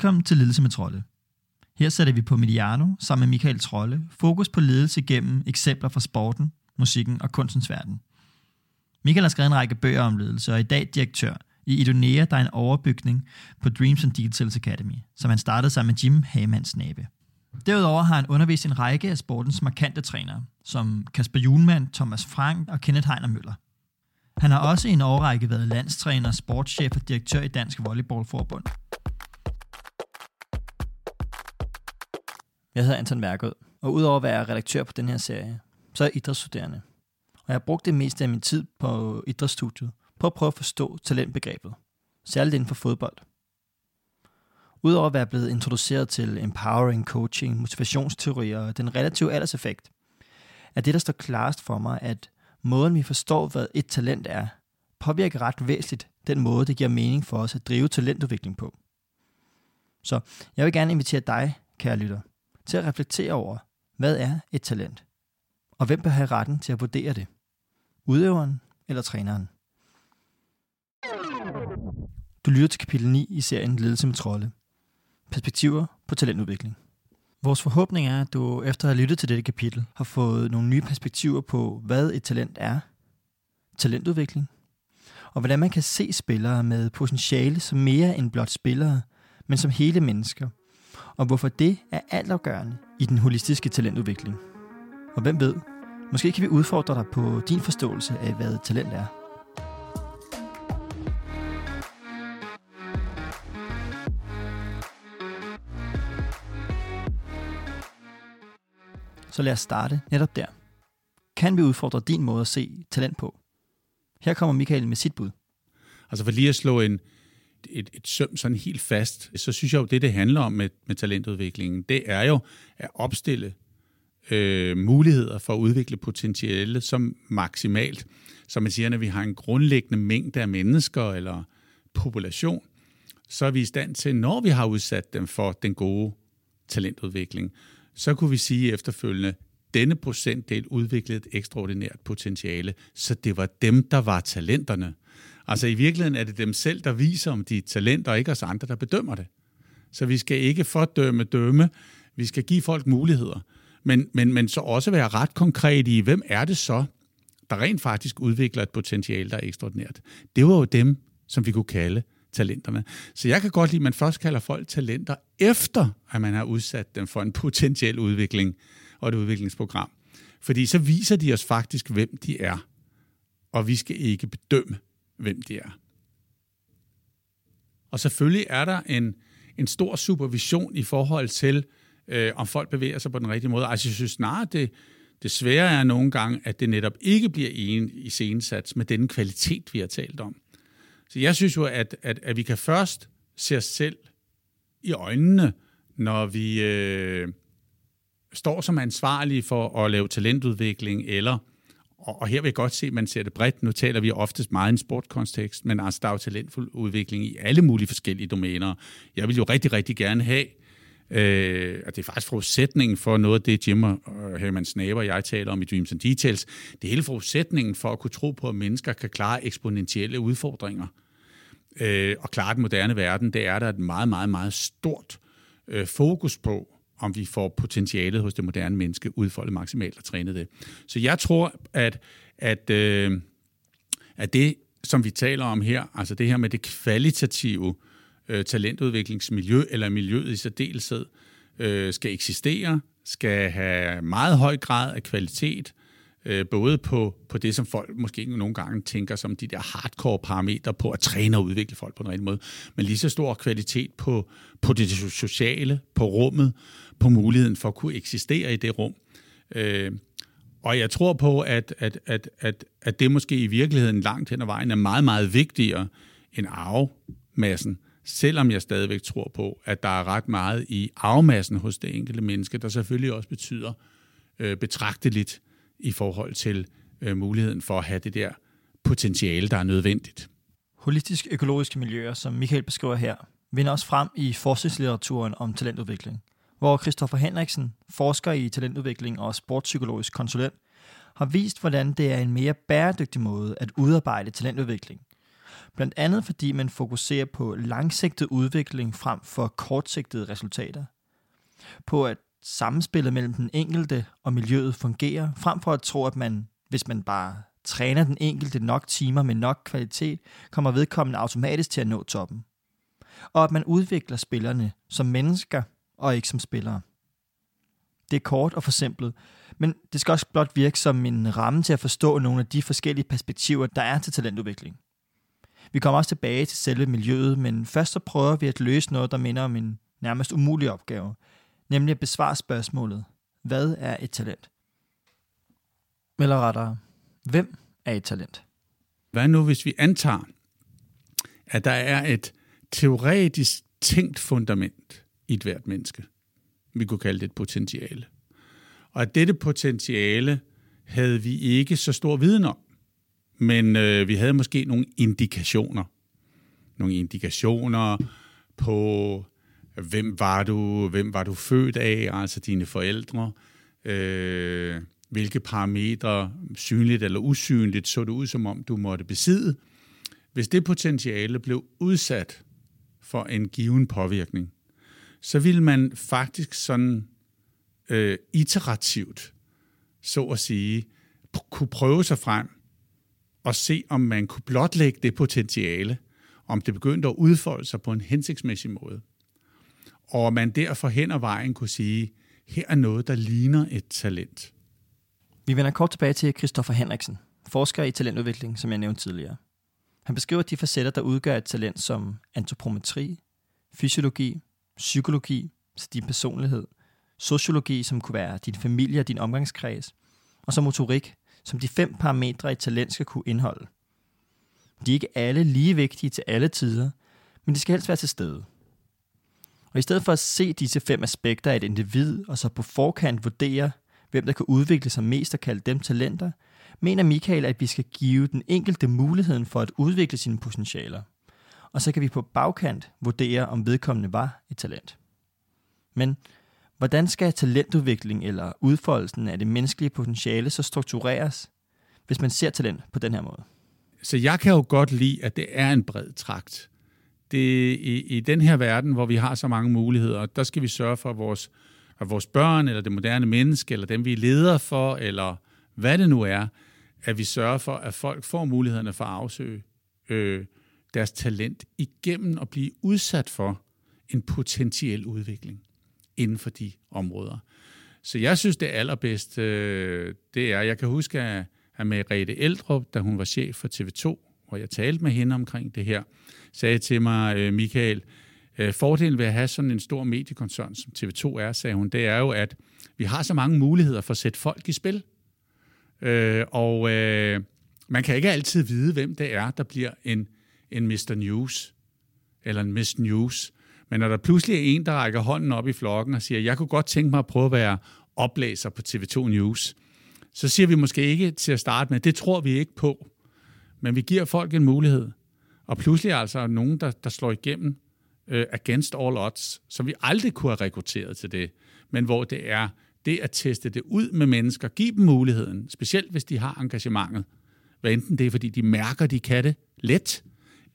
Velkommen til Ledelse med Trolde. Her sætter vi på Mediano sammen med Michael Trolle fokus på ledelse gennem eksempler fra sporten, musikken og kunstens verden. Michael har skrevet en række bøger om ledelse og er i dag direktør i Idonea, der er en overbygning på Dreams and Details Academy, som han startede sammen med Jim Hagemanns Nabe. Derudover har han undervist en række af sportens markante trænere, som Kasper Julemand, Thomas Frank og Kenneth Heiner Møller. Han har også i en årrække været landstræner, sportschef og direktør i Dansk Volleyballforbund. Jeg hedder Anton Mærkød, og udover at være redaktør på den her serie, så er jeg idrætsstuderende. Og jeg har brugt det meste af min tid på idrætsstudiet på at prøve at forstå talentbegrebet, særligt inden for fodbold. Udover at være blevet introduceret til empowering, coaching, motivationsteorier og den relative alderseffekt, er det, der står klarest for mig, at måden vi forstår, hvad et talent er, påvirker ret væsentligt den måde, det giver mening for os at drive talentudvikling på. Så jeg vil gerne invitere dig, kære lytter, til at reflektere over, hvad er et talent? Og hvem bør have retten til at vurdere det? Udøveren eller træneren? Du lytter til kapitel 9 i serien Ledelse med trolde. Perspektiver på talentudvikling. Vores forhåbning er, at du efter at have lyttet til dette kapitel har fået nogle nye perspektiver på, hvad et talent er, talentudvikling, og hvordan man kan se spillere med potentiale som mere end blot spillere, men som hele mennesker, og hvorfor det er altafgørende i den holistiske talentudvikling. Og hvem ved, måske kan vi udfordre dig på din forståelse af, hvad talent er. Så lad os starte netop der. Kan vi udfordre din måde at se talent på? Her kommer Michael med sit bud. Altså for lige at slå en, et, et søm sådan helt fast, så synes jeg jo, det det handler om med, med talentudviklingen, det er jo at opstille øh, muligheder for at udvikle potentiale som maksimalt. Så man siger, når vi har en grundlæggende mængde af mennesker eller population, så er vi i stand til, når vi har udsat dem for den gode talentudvikling, så kunne vi sige efterfølgende, denne procentdel udviklede et ekstraordinært potentiale, så det var dem, der var talenterne. Altså i virkeligheden er det dem selv, der viser, om de er talent, og ikke os andre, der bedømmer det. Så vi skal ikke fordømme dømme, vi skal give folk muligheder. Men, men, men så også være ret konkret i, hvem er det så, der rent faktisk udvikler et potentiale, der er ekstraordinært. Det var jo dem, som vi kunne kalde talenterne. Så jeg kan godt lide, at man først kalder folk talenter, efter at man har udsat dem for en potentiel udvikling og et udviklingsprogram. Fordi så viser de os faktisk, hvem de er. Og vi skal ikke bedømme, hvem de er. Og selvfølgelig er der en, en stor supervision i forhold til, øh, om folk bevæger sig på den rigtige måde. Altså jeg synes snarere, det, det svære er nogle gange, at det netop ikke bliver en i scenesats med den kvalitet, vi har talt om. Så jeg synes jo, at, at, at vi kan først se os selv i øjnene, når vi øh, står som ansvarlige for at lave talentudvikling, eller, og, og her vil jeg godt se, at man ser det bredt, nu taler vi oftest meget i en sportskontekst, men altså der er jo talentfuld udvikling i alle mulige forskellige domæner. Jeg vil jo rigtig, rigtig gerne have, Øh, og det er faktisk forudsætningen for noget af det, Jim og Herman Snaber og jeg taler om i Dreams and Details. Det er hele forudsætningen for at kunne tro på, at mennesker kan klare eksponentielle udfordringer. Øh, og klare den moderne verden, det er der et meget, meget, meget stort øh, fokus på, om vi får potentialet hos det moderne menneske udfoldet maksimalt og trænet det. Så jeg tror, at, at, øh, at det, som vi taler om her, altså det her med det kvalitative, øh, talentudviklingsmiljø, eller miljøet i særdeleshed, øh, skal eksistere, skal have meget høj grad af kvalitet, øh, både på, på det, som folk måske nogle gange tænker som de der hardcore parametre på at træne og udvikle folk på en rigtig måde, men lige så stor kvalitet på, på det sociale, på rummet, på muligheden for at kunne eksistere i det rum. Øh, og jeg tror på, at, at, at, at, at det måske i virkeligheden langt hen ad vejen er meget, meget vigtigere end arvemassen, selvom jeg stadigvæk tror på, at der er ret meget i arvemassen hos det enkelte menneske, der selvfølgelig også betyder øh, betragteligt i forhold til øh, muligheden for at have det der potentiale, der er nødvendigt. Holistisk økologiske miljøer, som Michael beskriver her, vinder også frem i forskningslitteraturen om talentudvikling, hvor Christoffer Henriksen, forsker i talentudvikling og sportspsykologisk konsulent, har vist, hvordan det er en mere bæredygtig måde at udarbejde talentudvikling, Blandt andet fordi man fokuserer på langsigtet udvikling frem for kortsigtede resultater. På at samspillet mellem den enkelte og miljøet fungerer, frem for at tro, at man, hvis man bare træner den enkelte nok timer med nok kvalitet, kommer vedkommende automatisk til at nå toppen. Og at man udvikler spillerne som mennesker og ikke som spillere. Det er kort og forsimplet, men det skal også blot virke som en ramme til at forstå nogle af de forskellige perspektiver, der er til talentudvikling. Vi kommer også tilbage til selve miljøet, men først så prøver vi at løse noget, der minder om en nærmest umulig opgave, nemlig at besvare spørgsmålet, hvad er et talent? Eller rettere, hvem er et talent? Hvad nu, hvis vi antager, at der er et teoretisk tænkt fundament i et hvert menneske? Vi kunne kalde det et potentiale. Og at dette potentiale havde vi ikke så stor viden om, men øh, vi havde måske nogle indikationer. Nogle indikationer på, hvem var du, hvem var du født af, altså dine forældre, øh, hvilke parametre, synligt eller usynligt, så det ud, som om du måtte besidde. Hvis det potentiale blev udsat for en given påvirkning, så ville man faktisk sådan øh, iterativt, så at sige, kunne prøve sig frem og se, om man kunne blotlægge det potentiale, om det begyndte at udfolde sig på en hensigtsmæssig måde. Og man derfor hen ad vejen kunne sige, her er noget, der ligner et talent. Vi vender kort tilbage til Christoffer Henriksen, forsker i talentudvikling, som jeg nævnte tidligere. Han beskriver de facetter, der udgør et talent som antropometri, fysiologi, psykologi, din personlighed, sociologi, som kunne være din familie og din omgangskreds, og så motorik, som de fem parametre, et talent skal kunne indeholde. De er ikke alle lige vigtige til alle tider, men de skal helst være til stede. Og i stedet for at se disse fem aspekter af et individ, og så på forkant vurdere, hvem der kan udvikle sig mest og kalde dem talenter, mener Michael, at vi skal give den enkelte muligheden for at udvikle sine potentialer. Og så kan vi på bagkant vurdere, om vedkommende var et talent. Men hvordan skal talentudvikling eller udfoldelsen af det menneskelige potentiale så struktureres, hvis man ser talent på den her måde? Så jeg kan jo godt lide, at det er en bred trakt. Det, i, I den her verden, hvor vi har så mange muligheder, der skal vi sørge for, at vores, at vores børn, eller det moderne menneske, eller dem vi leder for, eller hvad det nu er, at vi sørger for, at folk får mulighederne for at afsøge øh, deres talent igennem at blive udsat for en potentiel udvikling inden for de områder. Så jeg synes, det allerbedste, øh, det er, jeg kan huske, at, at Merete Eldrup, da hun var chef for TV2, hvor jeg talte med hende omkring det her, sagde til mig, øh, Michael, øh, fordelen ved at have sådan en stor mediekoncern, som TV2 er, sagde hun, det er jo, at vi har så mange muligheder for at sætte folk i spil. Øh, og øh, man kan ikke altid vide, hvem det er, der bliver en, en Mr. News eller en Miss News. Men når der pludselig er en, der rækker hånden op i flokken og siger, jeg kunne godt tænke mig at prøve at være oplæser på TV2 News, så siger vi måske ikke til at starte med, det tror vi ikke på. Men vi giver folk en mulighed. Og pludselig er altså nogen, der, der slår igennem øh, against all odds, som vi aldrig kunne have rekrutteret til det. Men hvor det er det at teste det ud med mennesker, give dem muligheden, specielt hvis de har engagementet. Hvad enten det er, fordi de mærker, de kan det let,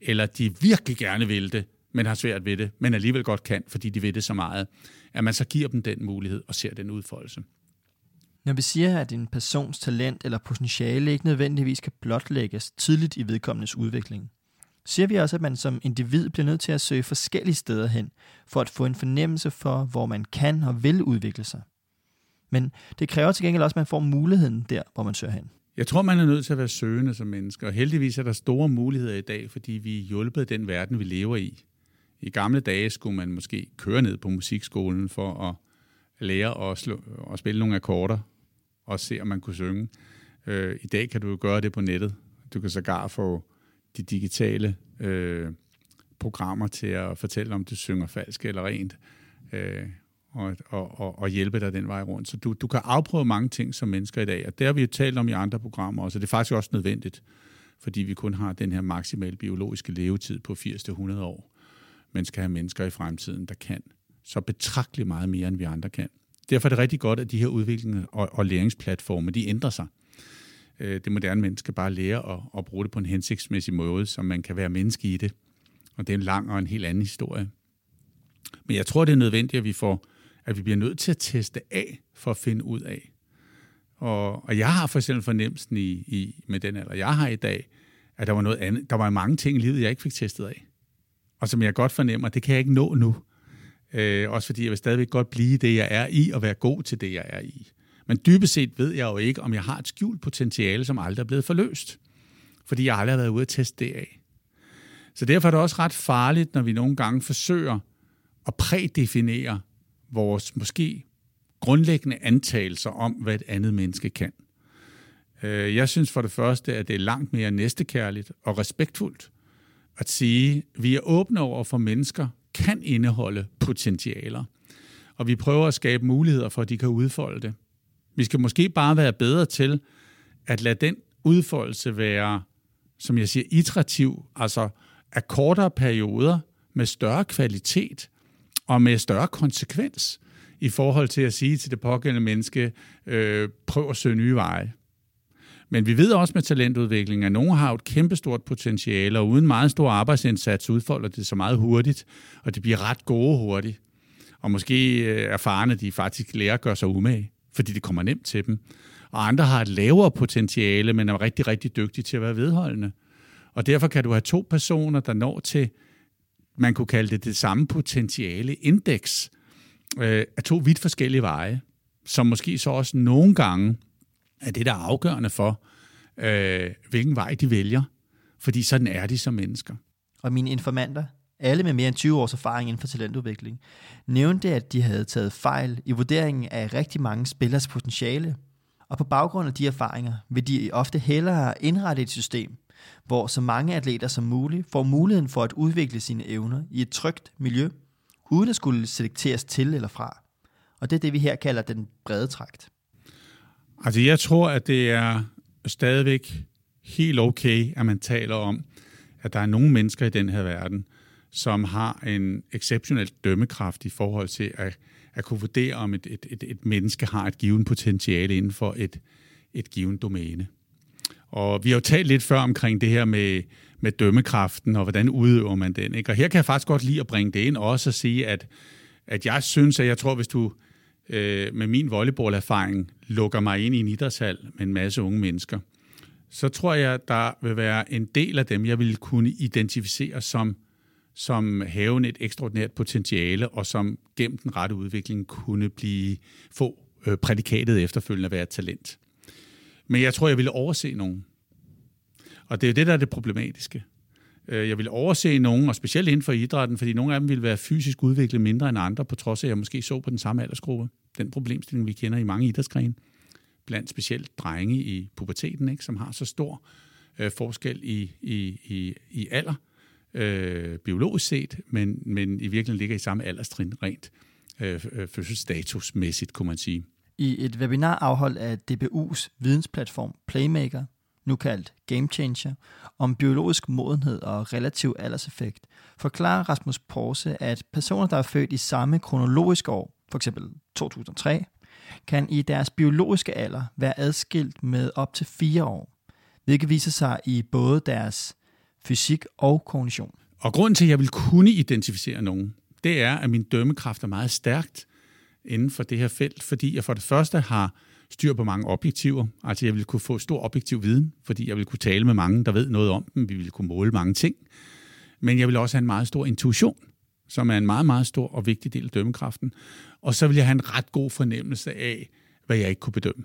eller de virkelig gerne vil det, men har svært ved det, men alligevel godt kan, fordi de ved det så meget, at man så giver dem den mulighed og ser den udfoldelse. Når vi siger, at en persons talent eller potentiale ikke nødvendigvis kan blotlægges tidligt i vedkommendes udvikling, siger vi også, at man som individ bliver nødt til at søge forskellige steder hen, for at få en fornemmelse for, hvor man kan og vil udvikle sig. Men det kræver til gengæld også, at man får muligheden der, hvor man søger hen. Jeg tror, man er nødt til at være søgende som mennesker, og heldigvis er der store muligheder i dag, fordi vi er hjulpet den verden, vi lever i. I gamle dage skulle man måske køre ned på musikskolen for at lære at, slå, at spille nogle akkorder og se, om man kunne synge. Øh, I dag kan du jo gøre det på nettet. Du kan sågar få de digitale øh, programmer til at fortælle, om du synger falsk eller rent, øh, og, og, og, og hjælpe dig den vej rundt. Så du, du kan afprøve mange ting som mennesker i dag, og det har vi jo talt om i andre programmer også, og det er faktisk også nødvendigt, fordi vi kun har den her maksimale biologiske levetid på 80-100 år men skal have mennesker i fremtiden, der kan så betragteligt meget mere, end vi andre kan. Derfor er det rigtig godt, at de her udviklende og, og læringsplatforme, de ændrer sig. øh, det moderne menneske bare lære at, at bruge det på en hensigtsmæssig måde, så man kan være menneske i det. Og det er en lang og en helt anden historie. Men jeg tror, det er nødvendigt, at vi får at vi bliver nødt til at teste af for at finde ud af. Og, og jeg har for eksempel fornemmelsen i, i, med den alder, jeg har i dag, at der var noget andet. Der var mange ting i livet, jeg ikke fik testet af. Og som jeg godt fornemmer, det kan jeg ikke nå nu. Øh, også fordi jeg vil stadigvæk godt blive det, jeg er i, og være god til det, jeg er i. Men dybest set ved jeg jo ikke, om jeg har et skjult potentiale, som aldrig er blevet forløst. Fordi jeg aldrig har været ude at teste det af. Så derfor er det også ret farligt, når vi nogle gange forsøger at prædefinere vores måske grundlæggende antagelser om, hvad et andet menneske kan. Øh, jeg synes for det første, at det er langt mere næstekærligt og respektfuldt at sige, at vi er åbne over for mennesker, kan indeholde potentialer, og vi prøver at skabe muligheder for, at de kan udfolde det. Vi skal måske bare være bedre til at lade den udfoldelse være, som jeg siger, iterativ, altså af kortere perioder med større kvalitet og med større konsekvens i forhold til at sige til det pågældende menneske, øh, prøv at søge nye veje. Men vi ved også med talentudvikling, at nogen har et kæmpestort potentiale, og uden meget stor arbejdsindsats udfolder det så meget hurtigt, og det bliver ret gode hurtigt. Og måske øh, erfarne, de faktisk lærer at gøre sig umage, fordi det kommer nemt til dem. Og andre har et lavere potentiale, men er rigtig, rigtig dygtige til at være vedholdende. Og derfor kan du have to personer, der når til, man kunne kalde det det samme potentiale indeks, øh, af to vidt forskellige veje, som måske så også nogle gange er det, der er afgørende for, øh, hvilken vej de vælger. Fordi sådan er de som mennesker. Og mine informanter, alle med mere end 20 års erfaring inden for talentudvikling, nævnte, at de havde taget fejl i vurderingen af rigtig mange spillers potentiale. Og på baggrund af de erfaringer vil de ofte hellere indrette et system, hvor så mange atleter som muligt får muligheden for at udvikle sine evner i et trygt miljø, uden at skulle selekteres til eller fra. Og det er det, vi her kalder den brede trakt. Altså jeg tror, at det er stadigvæk helt okay, at man taler om, at der er nogle mennesker i den her verden, som har en exceptionel dømmekraft i forhold til at, at kunne vurdere, om et, et, et, et menneske har et givet potentiale inden for et, et givet domæne. Og vi har jo talt lidt før omkring det her med, med dømmekraften, og hvordan udøver man den. Ikke? Og her kan jeg faktisk godt lide at bringe det ind, også at sige, at, at jeg synes, at jeg tror, hvis du øh, med min volleyballerfaring lukker mig ind i en idrætshal med en masse unge mennesker, så tror jeg, der vil være en del af dem, jeg vil kunne identificere som, som havende et ekstraordinært potentiale, og som gennem den rette udvikling kunne blive få øh, prædikatet efterfølgende at være et talent. Men jeg tror, jeg ville overse nogen. Og det er det, der er det problematiske. Øh, jeg vil overse nogen, og specielt inden for idrætten, fordi nogle af dem vil være fysisk udviklet mindre end andre, på trods af, at jeg måske så på den samme aldersgruppe. Den problemstilling, vi kender i mange idrætsgrene, blandt specielt drenge i puberteten, ikke, som har så stor øh, forskel i, i, i, i alder, øh, biologisk set, men, men i virkeligheden ligger i samme alderstrin rent øh, øh, fødselsstatusmæssigt, kunne man sige. I et webinar afholdt af DBU's vidensplatform Playmaker, nu kaldt Game Changer, om biologisk modenhed og relativ alderseffekt, forklarer Rasmus Porse, at personer, der er født i samme kronologiske år, f.eks. 2003, kan i deres biologiske alder være adskilt med op til fire år, hvilket viser sig i både deres fysik og kognition. Og grunden til, at jeg vil kunne identificere nogen, det er, at min dømmekraft er meget stærkt inden for det her felt, fordi jeg for det første har styr på mange objektiver. Altså jeg vil kunne få stor objektiv viden, fordi jeg vil kunne tale med mange, der ved noget om dem. Vi vil kunne måle mange ting. Men jeg vil også have en meget stor intuition, som er en meget, meget stor og vigtig del af dømmekraften. Og så vil jeg have en ret god fornemmelse af, hvad jeg ikke kunne bedømme.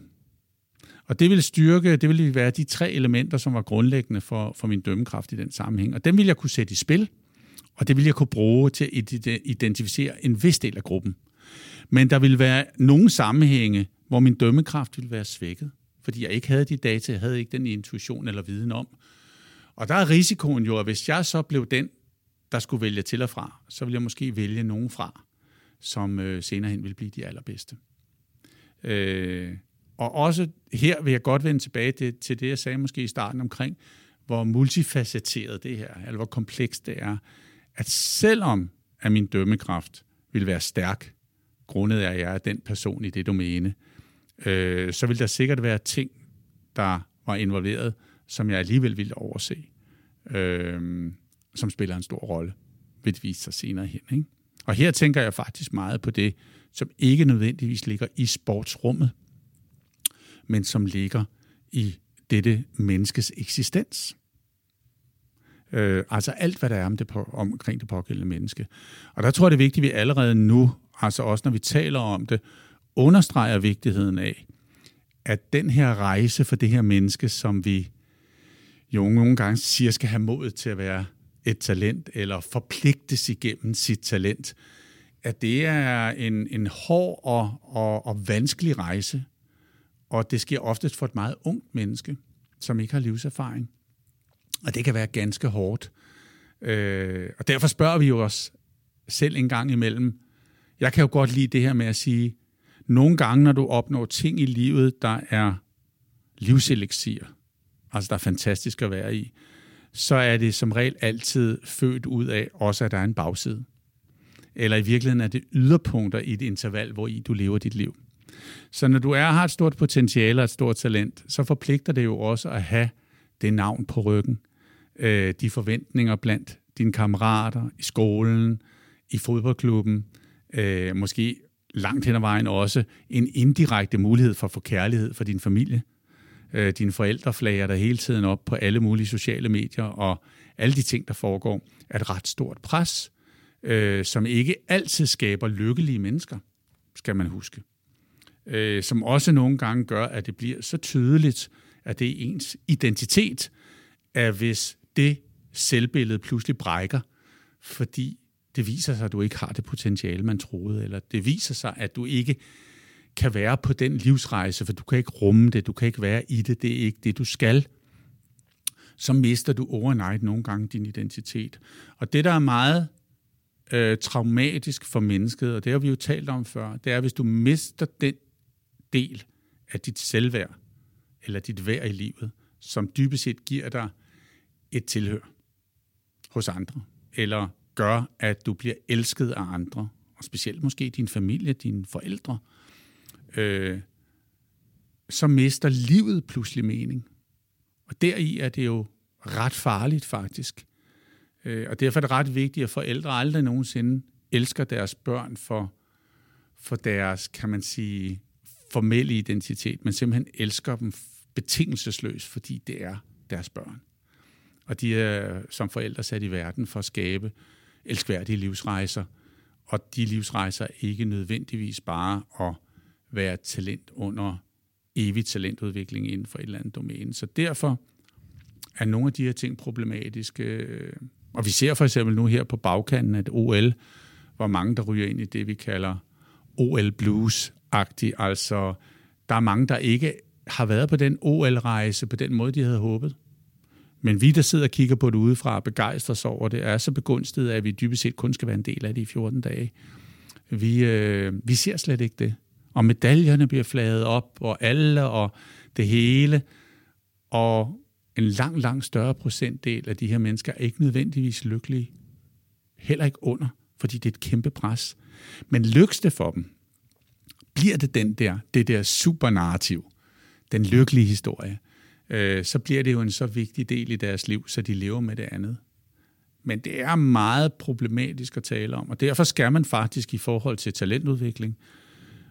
Og det vil styrke, det vil være de tre elementer, som var grundlæggende for, for min dømmekraft i den sammenhæng. Og dem vil jeg kunne sætte i spil, og det vil jeg kunne bruge til at identificere en vis del af gruppen. Men der vil være nogle sammenhænge, hvor min dømmekraft ville være svækket, fordi jeg ikke havde de data, jeg havde ikke den intuition eller viden om. Og der er risikoen jo, at hvis jeg så blev den, der skulle vælge til og fra, så ville jeg måske vælge nogen fra, som øh, senere hen vil blive de allerbedste. Øh, og også her vil jeg godt vende tilbage til, til det, jeg sagde måske i starten omkring, hvor multifacetteret det her, eller hvor komplekst det er, at selvom at min dømmekraft vil være stærk, grundet af, at jeg er den person i det domæne, øh, øh, så vil der sikkert være ting, der var involveret, som jeg alligevel ville overse, øh, som spiller en stor rolle, vil det vise sig senere hen. Ikke? Og her tænker jeg faktisk meget på det, som ikke nødvendigvis ligger i sportsrummet, men som ligger i dette menneskes eksistens. Øh, altså alt, hvad der er om det på, omkring det pågældende menneske. Og der tror jeg, det er vigtigt, at vi allerede nu, altså også når vi taler om det, understreger vigtigheden af, at den her rejse for det her menneske, som vi jo nogle gange siger, skal have mod til at være et talent, eller forpligtes igennem sit talent, at det er en, en hård og, og, og vanskelig rejse, og det sker oftest for et meget ungt menneske, som ikke har livserfaring. Og det kan være ganske hårdt. Øh, og derfor spørger vi jo os selv en gang imellem. Jeg kan jo godt lide det her med at sige, nogle gange, når du opnår ting i livet, der er livseleksier, altså der er fantastisk at være i, så er det som regel altid født ud af også, at der er en bagside. Eller i virkeligheden er det yderpunkter i et interval, hvor i du lever dit liv. Så når du er, har et stort potentiale og et stort talent, så forpligter det jo også at have det navn på ryggen, øh, de forventninger blandt dine kammerater i skolen, i fodboldklubben, øh, måske langt hen ad vejen også en indirekte mulighed for at få kærlighed for din familie. Øh, dine forældre flager der hele tiden op på alle mulige sociale medier, og alle de ting, der foregår, er et ret stort pres, øh, som ikke altid skaber lykkelige mennesker, skal man huske. Øh, som også nogle gange gør, at det bliver så tydeligt, at det er ens identitet, at hvis det selvbillede pludselig brækker, fordi det viser sig, at du ikke har det potentiale, man troede, eller det viser sig, at du ikke kan være på den livsrejse, for du kan ikke rumme det, du kan ikke være i det, det er ikke det, du skal, så mister du overnight nogle gange din identitet. Og det, der er meget øh, traumatisk for mennesket, og det har vi jo talt om før, det er, hvis du mister den del af dit selvværd, eller dit værd i livet, som dybest set giver dig et tilhør hos andre, eller gør, at du bliver elsket af andre, og specielt måske din familie, dine forældre, øh, så mister livet pludselig mening. Og deri er det jo ret farligt faktisk. Øh, og derfor er det ret vigtigt, at forældre aldrig nogensinde elsker deres børn for, for deres, kan man sige, formelle identitet, men simpelthen elsker dem betingelsesløst, fordi det er deres børn. Og de er som forældre sat i verden for at skabe elskværdige livsrejser, og de livsrejser er ikke nødvendigvis bare at være talent under evig talentudvikling inden for et eller andet domæne. Så derfor er nogle af de her ting problematiske. Og vi ser for eksempel nu her på bagkanten, at OL, hvor mange der ryger ind i det, vi kalder OL Blues-agtigt. Altså, der er mange, der ikke har været på den OL-rejse på den måde, de havde håbet. Men vi, der sidder og kigger på det udefra og begejstrer os over det, er så begunstiget, at vi dybest set kun skal være en del af det i 14 dage. Vi, øh, vi ser slet ikke det. Og medaljerne bliver flaget op, og alle og det hele. Og en lang, lang større procentdel af de her mennesker er ikke nødvendigvis lykkelige. Heller ikke under, fordi det er et kæmpe pres. Men lykkes det for dem, bliver det den der, det der supernarrativ, den lykkelige historie, øh, så bliver det jo en så vigtig del i deres liv, så de lever med det andet. Men det er meget problematisk at tale om, og derfor skal man faktisk i forhold til talentudvikling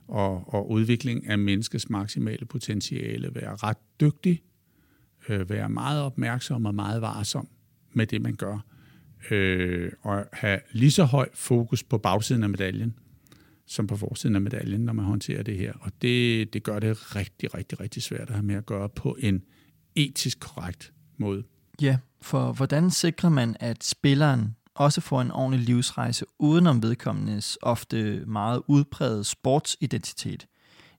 og, og udvikling af menneskets maksimale potentiale være ret dygtig, øh, være meget opmærksom og meget varsom med det, man gør, øh, og have lige så høj fokus på bagsiden af medaljen, som på forsiden af medaljen, når man håndterer det her. Og det, det gør det rigtig, rigtig, rigtig svært at have med at gøre på en etisk korrekt måde. Ja, for hvordan sikrer man, at spilleren også får en ordentlig livsrejse udenom vedkommendes ofte meget udpræget sportsidentitet?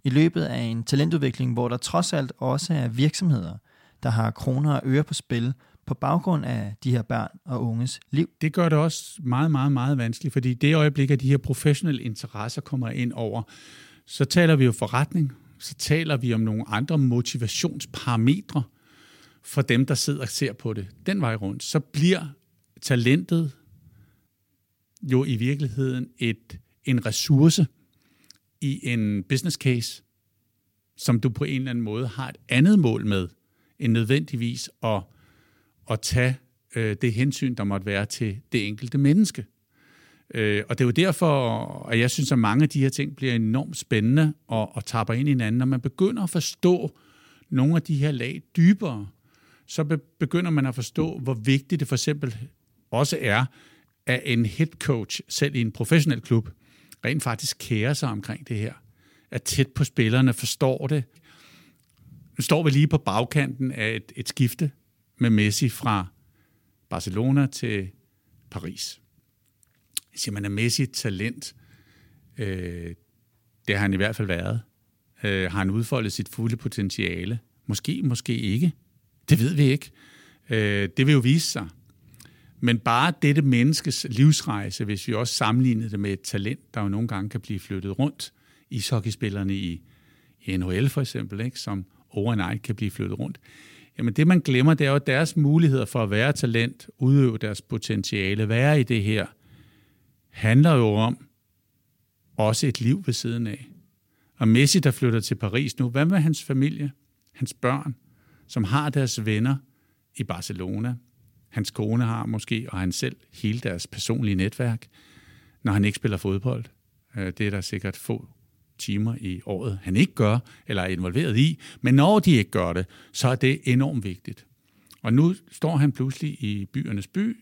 I løbet af en talentudvikling, hvor der trods alt også er virksomheder, der har kroner og øre på spil på baggrund af de her børn og unges liv. Det gør det også meget, meget, meget vanskeligt, fordi det øjeblik, at de her professionelle interesser kommer ind over, så taler vi jo forretning, så taler vi om nogle andre motivationsparametre, for dem, der sidder og ser på det den vej rundt, så bliver talentet jo i virkeligheden et, en ressource i en business case, som du på en eller anden måde har et andet mål med, end nødvendigvis at, at tage øh, det hensyn, der måtte være til det enkelte menneske. Øh, og det er jo derfor, at jeg synes, at mange af de her ting bliver enormt spændende og, og tapper ind i hinanden. Når man begynder at forstå nogle af de her lag dybere, så begynder man at forstå, hvor vigtigt det for eksempel også er, at en head coach, selv i en professionel klub, rent faktisk kærer sig omkring det her. Er tæt på spillerne, forstår det. Nu står vi lige på bagkanten af et, et skifte med Messi fra Barcelona til Paris. Jeg siger, man er Messi talent. Øh, det har han i hvert fald været. Øh, har han udfoldet sit fulde potentiale? Måske, måske ikke. Det ved vi ikke. Øh, det vil jo vise sig. Men bare dette menneskes livsrejse, hvis vi også sammenligner det med et talent, der jo nogle gange kan blive flyttet rundt, ishockeyspillerne i, i NHL for eksempel, ikke, som overnight kan blive flyttet rundt. Jamen det, man glemmer, det er jo deres muligheder for at være talent, udøve deres potentiale, være i det her, handler jo om også et liv ved siden af. Og Messi, der flytter til Paris nu, hvad med hans familie, hans børn, som har deres venner i Barcelona, hans kone har måske, og han selv, hele deres personlige netværk, når han ikke spiller fodbold. Øh, det er der sikkert få timer i året, han ikke gør, eller er involveret i. Men når de ikke gør det, så er det enormt vigtigt. Og nu står han pludselig i byernes by,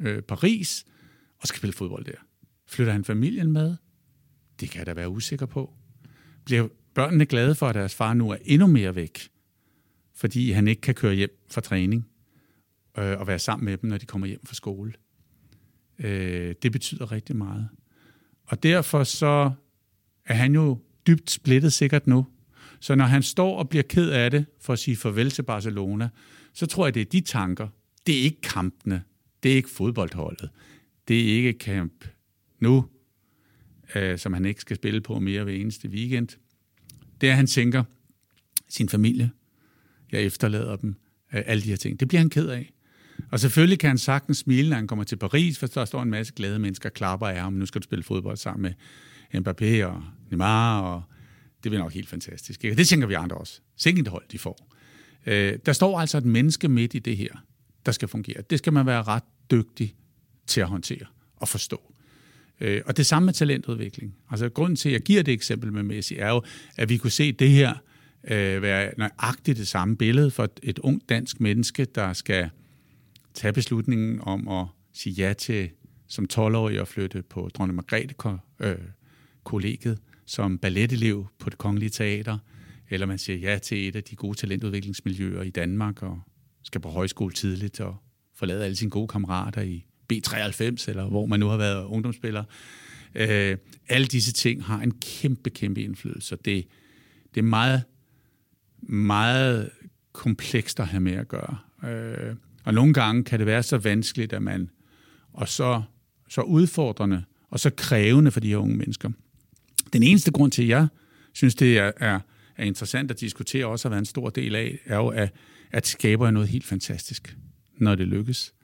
øh, Paris, og skal spille fodbold der. Flytter han familien med? Det kan jeg da være usikker på. Bliver børnene glade for, at deres far nu er endnu mere væk, fordi han ikke kan køre hjem fra træning? øh, og være sammen med dem, når de kommer hjem fra skole. Øh, det betyder rigtig meget. Og derfor så er han jo dybt splittet sikkert nu. Så når han står og bliver ked af det for at sige farvel til Barcelona, så tror jeg, det er de tanker. Det er ikke kampene. Det er ikke fodboldholdet. Det er ikke kamp nu, øh, som han ikke skal spille på mere ved eneste weekend. Det er, at han tænker sin familie. Jeg efterlader dem. Øh, alle de her ting. Det bliver han ked af. Og selvfølgelig kan han sagtens smile, når han kommer til Paris, for der står en masse glade mennesker og klapper af ham. Nu skal du spille fodbold sammen med Mbappé og Neymar, og det bliver nok helt fantastisk. Ikke? Det tænker vi andre også. Sikkert hold, de får. Øh, der står altså et menneske midt i det her, der skal fungere. Det skal man være ret dygtig til at håndtere og forstå. Øh, og det samme med talentudvikling. Altså grunden til, at jeg giver det eksempel med Messi, er jo, at vi kunne se det her øh, være nøjagtigt det samme billede for et, ungt dansk menneske, der skal tage beslutningen om at sige ja til som 12-årig at flytte på Dronning Margrethe-kollegiet, øh, som balletelev på det kongelige teater, eller man siger ja til et af de gode talentudviklingsmiljøer i Danmark og skal på højskole tidligt og forlade alle sine gode kammerater i B93, eller hvor man nu har været ungdomsspiller. Øh, alle disse ting har en kæmpe, kæmpe indflydelse. Det, det er meget, meget komplekst at have med at gøre. Øh, og nogle gange kan det være så vanskeligt, at man, og så, så udfordrende, og så krævende for de her unge mennesker. Den eneste grund til, at jeg synes, det er, er, er interessant at diskutere, også har været en stor del af, er jo, at, at skaber noget helt fantastisk, når det lykkes.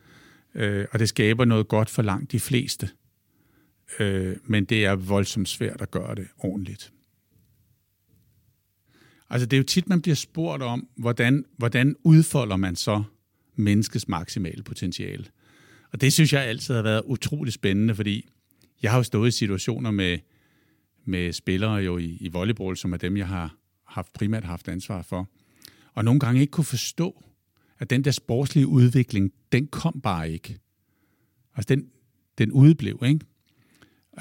Øh, og det skaber noget godt for langt de fleste. Øh, men det er voldsomt svært at gøre det ordentligt. Altså det er jo tit, man bliver spurgt om, hvordan, hvordan udfolder man så menneskets maksimale potentiale. Og det synes jeg altid har været utrolig spændende, fordi jeg har jo stået i situationer med, med spillere jo i, i volleyball, som er dem, jeg har haft, primært haft ansvar for, og nogle gange ikke kunne forstå, at den der sportslige udvikling, den kom bare ikke. Altså den, den udeblev, ikke?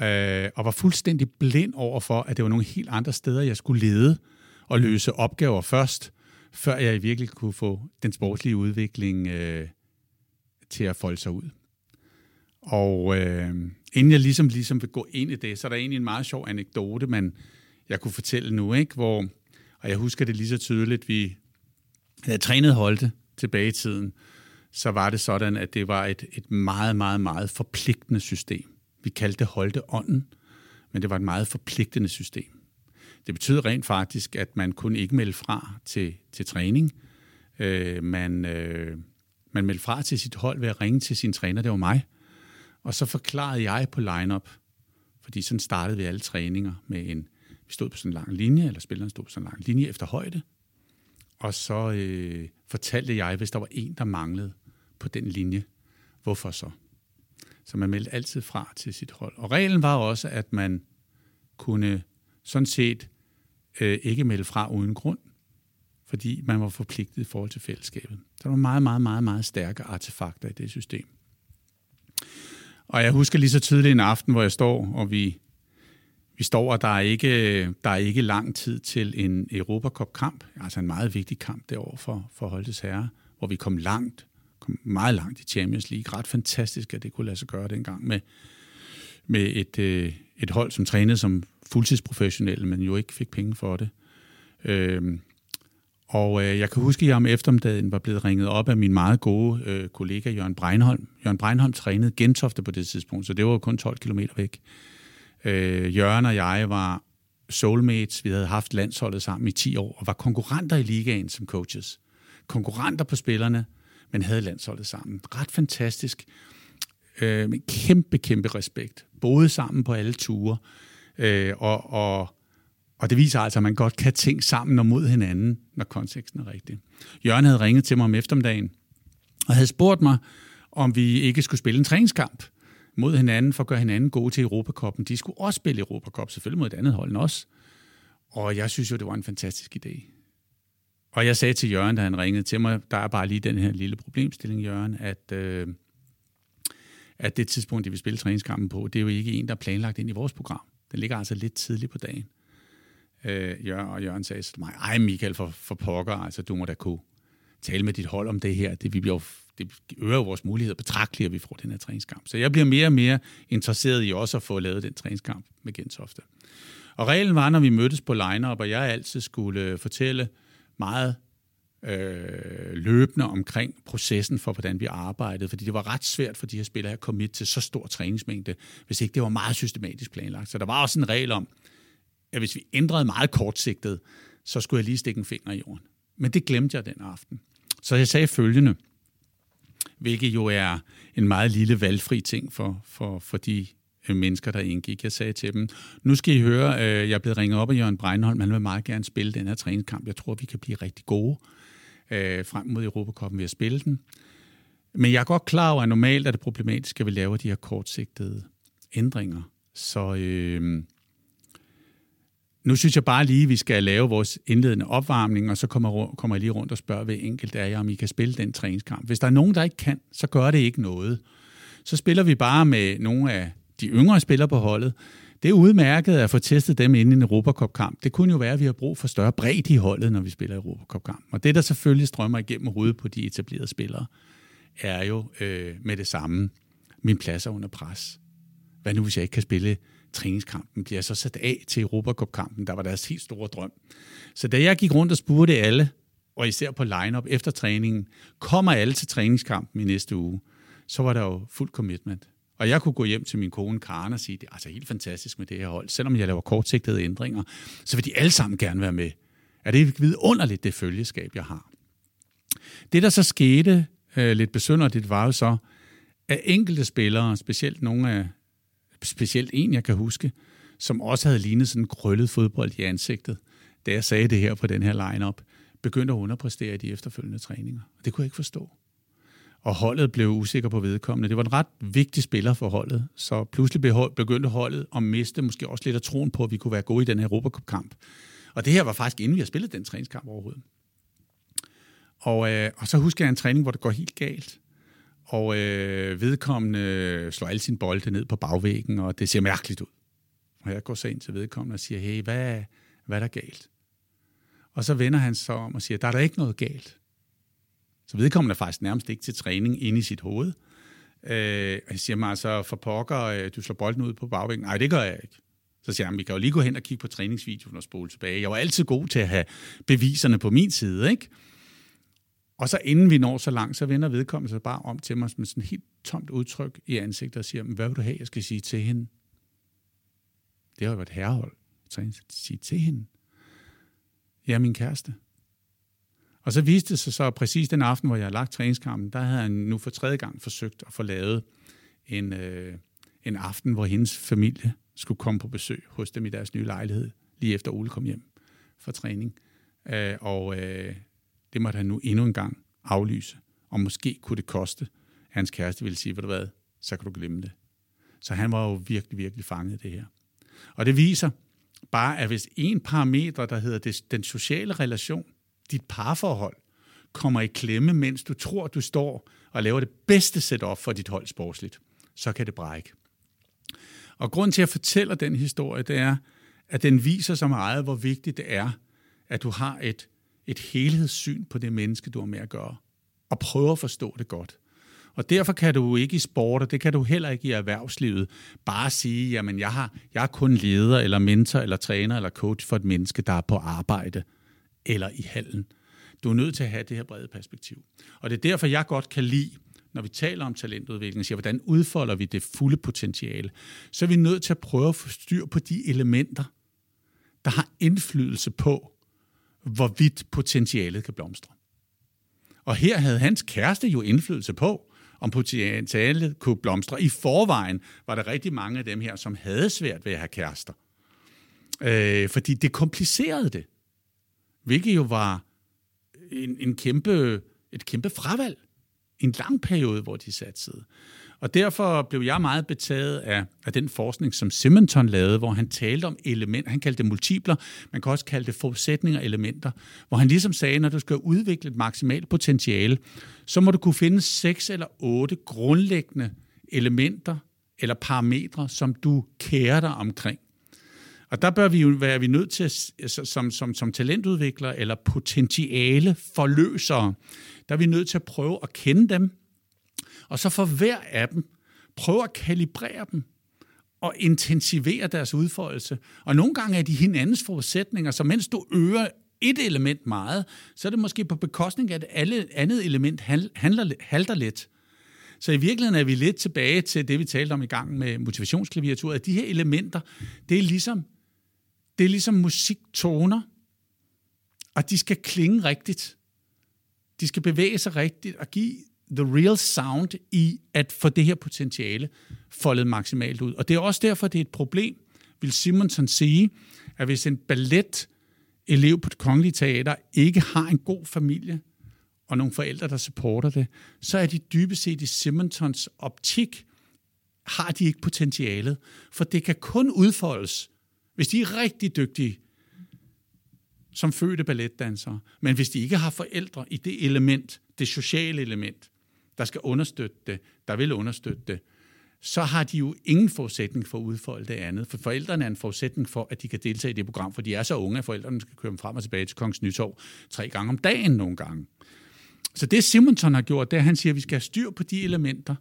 Øh, og var fuldstændig blind over for, at det var nogle helt andre steder, jeg skulle lede og løse opgaver først, før jeg virkelig kunne få den sportslige udvikling øh, til at folde sig ud. Og øh, inden jeg ligesom, ligesom vil gå ind i det, så er der egentlig en meget sjov anekdote, man jeg kunne fortælle nu, ikke? hvor, og jeg husker det lige så tydeligt, vi havde trænet Holte tilbage i tiden, så var det sådan, at det var et, et meget, meget, meget forpligtende system. Vi kaldte det Holte ånden, men det var et meget forpligtende system. Det betyder rent faktisk, at man kun ikke melde fra til, til træning. Øh, man, øh, man meldte fra til sit hold ved at ringe til sin træner, det var mig. Og så forklarede jeg på lineup, fordi sådan startede vi alle træninger med en, vi stod på sådan en lang linje, eller spilleren stod på sådan en lang linje efter højde. og så øh, fortalte jeg, hvis der var en, der manglede på den linje, hvorfor så? Så man meldte altid fra til sit hold. Og reglen var også, at man kunne sådan set øh, ikke melde fra uden grund, fordi man var forpligtet i forhold til fællesskabet. Så der var meget, meget, meget, meget stærke artefakter i det system. Og jeg husker lige så tydeligt en aften, hvor jeg står, og vi, vi står, og der er, ikke, der er ikke lang tid til en Europacup-kamp, altså en meget vigtig kamp derovre for, for Holtes Herre, hvor vi kom langt, kom meget langt i Champions League. Ret fantastisk, at det kunne lade sig gøre dengang med, med et, øh, et hold, som trænede som fuldtidsprofessionelle, men jo ikke fik penge for det. Øhm, og øh, jeg kan huske, at jeg om eftermiddagen var blevet ringet op af min meget gode øh, kollega Jørgen Breinholm. Jørgen Breinholm trænede Gentofte på det tidspunkt, så det var kun 12 km væk. Øh, Jørgen og jeg var soulmates. Vi havde haft landsholdet sammen i 10 år og var konkurrenter i ligaen som coaches. Konkurrenter på spillerne, men havde landsholdet sammen. Ret fantastisk. Øh, med kæmpe, kæmpe respekt. Både sammen på alle ture. Øh, og, og og det viser altså, at man godt kan tænke sammen og mod hinanden, når konteksten er rigtig. Jørgen havde ringet til mig om eftermiddagen, og havde spurgt mig, om vi ikke skulle spille en træningskamp mod hinanden, for at gøre hinanden gode til Europakoppen. De skulle også spille Europacup, selvfølgelig mod et andet hold end os. Og jeg synes jo, det var en fantastisk idé. Og jeg sagde til Jørgen, da han ringede til mig, der er bare lige den her lille problemstilling, Jørgen, at, øh, at det tidspunkt, de vil spille træningskampen på, det er jo ikke en, der er planlagt ind i vores program. Den ligger altså lidt tidligt på dagen. Øh, Jørgen, og Jørgen sagde til mig, ej Michael, for, for pokker, altså du må da kunne tale med dit hold om det her. Det, vi bliver, det øger jo vores muligheder betragteligt, at vi får den her træningskamp. Så jeg bliver mere og mere interesseret i også at få lavet den træningskamp med Gentofte. Og reglen var, når vi mødtes på line og jeg altid skulle øh, fortælle meget øh, løbende omkring processen for, hvordan vi arbejdede, fordi det var ret svært for de her spillere at komme til så stor træningsmængde, hvis ikke det var meget systematisk planlagt. Så der var også en regel om, at hvis vi ændrede meget kortsigtet, så skulle jeg lige stikke en finger i jorden. Men det glemte jeg den aften. Så jeg sagde følgende, hvilket jo er en meget lille valgfri ting for, for, for de øh, mennesker, der indgik. Jeg sagde til dem, nu skal I høre, øh, jeg er blevet ringet op af Jørgen Breinholm, han vil meget gerne spille den her træningskamp. Jeg tror, vi kan blive rigtig gode øh, frem mod Europacupen ved at spille den. Men jeg er godt klar over, at normalt er det problematisk, at vi laver de her kortsigtede ændringer. Så øh, nu synes jeg bare lige, at vi skal lave vores indledende opvarmning, og så kommer, kommer jeg lige rundt og spørger ved enkelt af jer, om I kan spille den træningskamp. Hvis der er nogen, der ikke kan, så gør det ikke noget. Så spiller vi bare med nogle af de yngre spillere på holdet. Det er udmærket at få testet dem inden en Europacup-kamp. Det kunne jo være, at vi har brug for større bredde i holdet, når vi spiller Europacup-kamp. Og det, der selvfølgelig strømmer igennem hovedet på de etablerede spillere, er jo øh, med det samme. Min plads er under pres. Hvad nu, hvis jeg ikke kan spille træningskampen bliver jeg så sat af til Europacup-kampen, der var deres helt store drøm. Så da jeg gik rundt og spurgte alle, og især på line-up efter træningen, kommer alle til træningskampen i næste uge, så var der jo fuld commitment. Og jeg kunne gå hjem til min kone Karen og sige, det er altså helt fantastisk med det her hold. Selvom jeg laver kortsigtede ændringer, så vil de alle sammen gerne være med. Er det vidunderligt, det følgeskab, jeg har? Det, der så skete øh, lidt besynderligt, var jo så, at enkelte spillere, specielt nogle af specielt en, jeg kan huske, som også havde lignet sådan en krøllet fodbold i ansigtet, da jeg sagde det her på den her line-up, begyndte at underpræstere i de efterfølgende træninger. Det kunne jeg ikke forstå. Og holdet blev usikker på vedkommende. Det var en ret vigtig spiller for holdet, så pludselig begyndte holdet at miste måske også lidt af troen på, at vi kunne være gode i den her Europacup-kamp. Og det her var faktisk inden vi har spillet den træningskamp overhovedet. Og, øh, og så husker jeg en træning, hvor det går helt galt og øh, vedkommende slår alle sine bolde ned på bagvæggen, og det ser mærkeligt ud. Og jeg går så ind til vedkommende og siger, hey, hvad, hvad er der galt? Og så vender han sig om og siger, der er der ikke noget galt. Så vedkommende er faktisk nærmest ikke til træning inde i sit hoved. Øh, jeg siger mig altså, for pokker, øh, du slår bolden ud på bagvingen. Nej, det gør jeg ikke. Så siger han, vi kan jo lige gå hen og kigge på træningsvideoen og spole tilbage. Jeg var altid god til at have beviserne på min side, ikke? Og så inden vi når så langt, så vender vedkommende sig bare om til mig med sådan et helt tomt udtryk i ansigtet og siger, hvad vil du have, jeg skal sige til hende? Det har jo været herrehold. Så jeg sige til hende. ja, min kæreste. Og så viste det sig så præcis den aften, hvor jeg havde lagt træningskampen, der havde han nu for tredje gang forsøgt at få lavet en, øh, en aften, hvor hendes familie skulle komme på besøg hos dem i deres nye lejlighed, lige efter Ole kom hjem fra træning. Øh, og øh, det måtte han nu endnu en gang aflyse. Og måske kunne det koste, hans kæreste ville sige, ved du hvad, så kan du glemme det. Så han var jo virkelig, virkelig fanget i det her. Og det viser bare, at hvis en parameter, der hedder det, den sociale relation, dit parforhold, kommer i klemme, mens du tror, du står og laver det bedste setup for dit hold sportsligt, så kan det brække. Og grund til, at jeg fortæller den historie, det er, at den viser så meget, hvor vigtigt det er, at du har et, et helhedssyn på det menneske, du har med at gøre, og prøver at forstå det godt. Og derfor kan du ikke i sport, og det kan du heller ikke i erhvervslivet, bare sige, jamen jeg, har, jeg er kun leder, eller mentor, eller træner, eller coach for et menneske, der er på arbejde, eller i hallen. Du er nødt til at have det her brede perspektiv. Og det er derfor, jeg godt kan lide, når vi taler om talentudvikling, siger, hvordan udfolder vi det fulde potentiale, så er vi nødt til at prøve at få styr på de elementer, der har indflydelse på, hvorvidt potentialet kan blomstre. Og her havde hans kæreste jo indflydelse på, om potentialet kunne blomstre. I forvejen var der rigtig mange af dem her, som havde svært ved at have kærester. Øh, fordi det komplicerede det. Hvilket jo var en, en kæmpe, et kæmpe fravalg. En lang periode, hvor de satsede. Og derfor blev jeg meget betaget af, af den forskning, som Simonton lavede, hvor han talte om elementer. Han kaldte det multipler, man kan også kalde det forudsætninger elementer, hvor han ligesom sagde, når du skal udvikle et maksimalt potentiale, så må du kunne finde seks eller otte grundlæggende elementer eller parametre, som du kærer dig omkring. Og der bør vi jo være vi nødt til, at, altså, som, som, som talentudviklere eller potentiale forløsere, der er vi nødt til at prøve at kende dem, og så for hver af dem, prøve at kalibrere dem og intensivere deres udfoldelse. Og nogle gange er de hinandens forudsætninger, så mens du øger et element meget, så er det måske på bekostning af, at alle andet element handler, halter lidt. Så i virkeligheden er vi lidt tilbage til det, vi talte om i gang med motivationsklaviaturet, at de her elementer, det er ligesom det er ligesom musiktoner, og de skal klinge rigtigt. De skal bevæge sig rigtigt og give the real sound i at få det her potentiale foldet maksimalt ud. Og det er også derfor, det er et problem, vil Simonsen sige, at hvis en ballet elev på det kongelige teater ikke har en god familie og nogle forældre, der supporter det, så er de dybest set i Simonsons optik, har de ikke potentialet. For det kan kun udfoldes, hvis de er rigtig dygtige som fødte balletdansere, men hvis de ikke har forældre i det element, det sociale element, der skal understøtte det, der vil understøtte det, så har de jo ingen forudsætning for at udfolde det andet. For forældrene er en forudsætning for, at de kan deltage i det program, for de er så unge, at forældrene skal køre dem frem og tilbage til Kongens Nytorv tre gange om dagen nogle gange. Så det Simonton har gjort, det er, at han siger, at vi skal have styr på de elementer.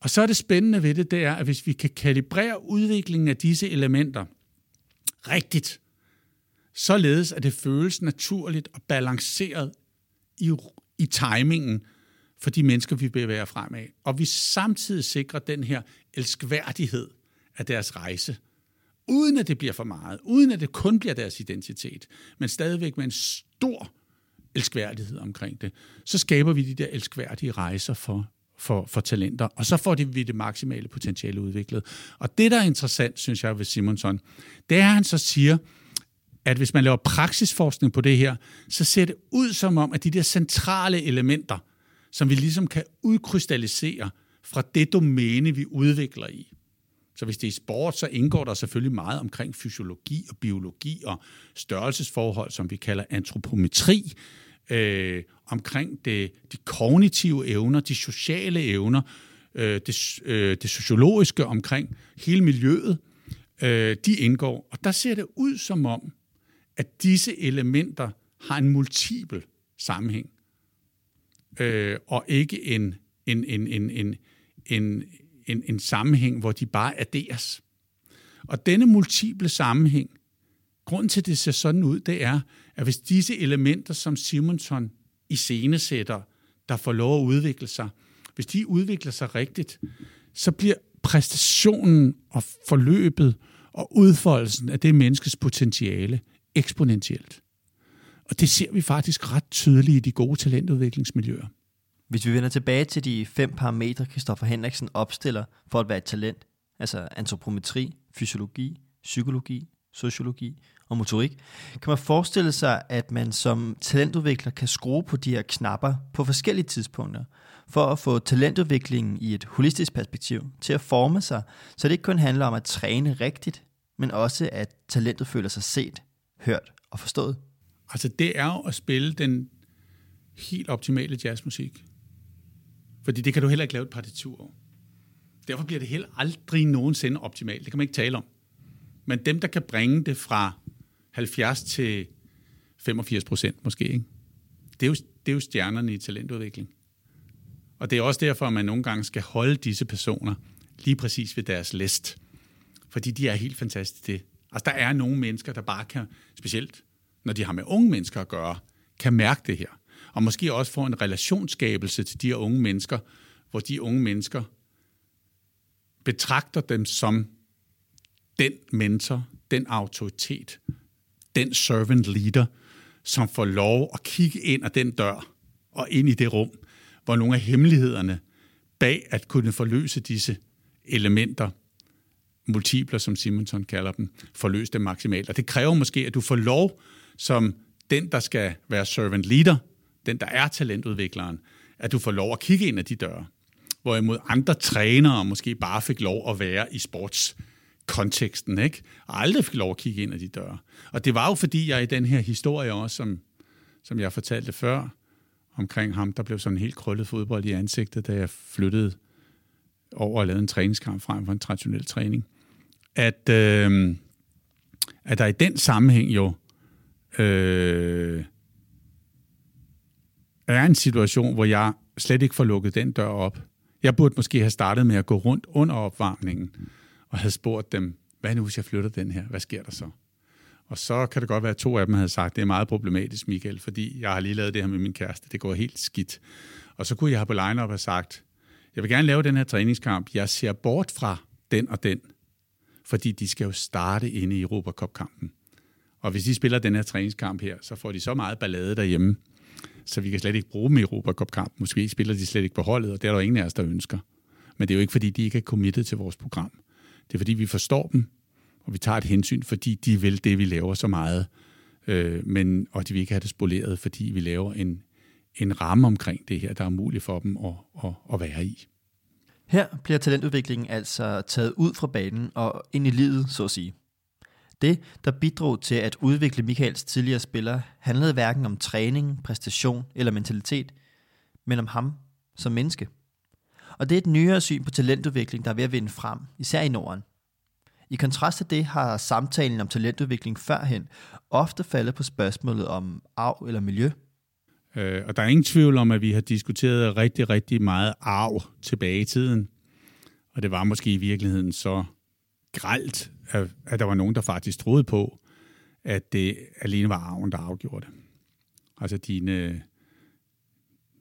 Og så er det spændende ved det, det er, at hvis vi kan kalibrere udviklingen af disse elementer, rigtigt, således at det føles naturligt og balanceret i, i timingen for de mennesker, vi bevæger fremad. Og vi samtidig sikrer den her elskværdighed af deres rejse, uden at det bliver for meget, uden at det kun bliver deres identitet, men stadigvæk med en stor elskværdighed omkring det, så skaber vi de der elskværdige rejser for, for, for talenter, og så får de, vi det maksimale potentiale udviklet. Og det, der er interessant, synes jeg, ved Simonson, det er, at han så siger, at hvis man laver praksisforskning på det her, så ser det ud som om, at de der centrale elementer, som vi ligesom kan udkrystallisere fra det domæne, vi udvikler i. Så hvis det er sport, så indgår der selvfølgelig meget omkring fysiologi og biologi og størrelsesforhold, som vi kalder antropometri, øh, omkring det, de kognitive evner, de sociale evner, øh, det, øh, det sociologiske omkring hele miljøet, øh, de indgår. Og der ser det ud som om, at disse elementer har en multiple sammenhæng, øh, og ikke en, en, en, en, en, en, en, en sammenhæng, hvor de bare adderes. Og denne multiple sammenhæng, grund til, at det ser sådan ud, det er, at hvis disse elementer, som Simonson i scenesætter, der får lov at udvikle sig, hvis de udvikler sig rigtigt, så bliver præstationen og forløbet og udfoldelsen af det menneskes potentiale eksponentielt. Og det ser vi faktisk ret tydeligt i de gode talentudviklingsmiljøer. Hvis vi vender tilbage til de fem parametre, Kristoffer Henriksen opstiller for at være et talent, altså antropometri, fysiologi, psykologi, sociologi og motorik, kan man forestille sig, at man som talentudvikler kan skrue på de her knapper på forskellige tidspunkter, for at få talentudviklingen i et holistisk perspektiv til at forme sig, så det ikke kun handler om at træne rigtigt, men også at talentet føler sig set, hørt og forstået. Altså det er jo at spille den helt optimale jazzmusik. Fordi det kan du heller ikke lave et partitur over. Derfor bliver det heller aldrig nogensinde optimalt. Det kan man ikke tale om. Men dem, der kan bringe det fra 70 til 85 procent måske, ikke? Det, er jo, det er jo stjernerne i talentudvikling. Og det er også derfor, at man nogle gange skal holde disse personer lige præcis ved deres læst. Fordi de er helt fantastiske det. Altså, der er nogle mennesker, der bare kan, specielt når de har med unge mennesker at gøre, kan mærke det her. Og måske også få en relationsskabelse til de her unge mennesker, hvor de unge mennesker betragter dem som den mentor, den autoritet, den servant leader, som får lov at kigge ind ad den dør og ind i det rum, hvor nogle af hemmelighederne bag at kunne forløse disse elementer, multipler, som Simonson kalder dem, forløse dem maksimalt. Og det kræver måske, at du får lov som den, der skal være servant leader, den, der er talentudvikleren, at du får lov at kigge ind ad de døre. Hvorimod andre trænere måske bare fik lov at være i sports konteksten, ikke? Og aldrig fik lov at kigge ind ad de døre. Og det var jo fordi, jeg i den her historie også, som, som jeg fortalte før, omkring ham, der blev sådan en helt krøllet fodbold i ansigtet, da jeg flyttede over og lavede en træningskamp frem for en traditionel træning. At, øh, at der i den sammenhæng jo øh, er en situation, hvor jeg slet ikke får lukket den dør op. Jeg burde måske have startet med at gå rundt under opvarmningen og havde spurgt dem, hvad nu hvis jeg flytter den her? Hvad sker der så? Og så kan det godt være, at to af dem havde sagt, det er meget problematisk, Michael, fordi jeg har lige lavet det her med min kæreste. Det går helt skidt. Og så kunne jeg have på line-up sagt, jeg vil gerne lave den her træningskamp. Jeg ser bort fra den og den, fordi de skal jo starte inde i Europa Cup-kampen. Og hvis de spiller den her træningskamp her, så får de så meget ballade derhjemme, så vi kan slet ikke bruge dem i Europa Cup-kamp. Måske spiller de slet ikke på holdet, og det er der ingen af os, der ønsker. Men det er jo ikke, fordi de ikke er committed til vores program. Det er, fordi vi forstår dem, og vi tager et hensyn, fordi de vil det, vi laver så meget. Øh, men, og de vil ikke have det spoleret, fordi vi laver en, en ramme omkring det her, der er muligt for dem at, at, at være i. Her bliver talentudviklingen altså taget ud fra banen og ind i livet, så at sige. Det, der bidrog til at udvikle Michaels tidligere spiller, handlede hverken om træning, præstation eller mentalitet, men om ham som menneske. Og det er et nyere syn på talentudvikling, der er ved at vinde frem, især i Norden. I kontrast til det har samtalen om talentudvikling førhen ofte faldet på spørgsmålet om arv eller miljø. Øh, og der er ingen tvivl om, at vi har diskuteret rigtig, rigtig meget arv tilbage i tiden. Og det var måske i virkeligheden så gralt, at, at der var nogen, der faktisk troede på, at det alene var arven, der afgjorde det. Altså dine,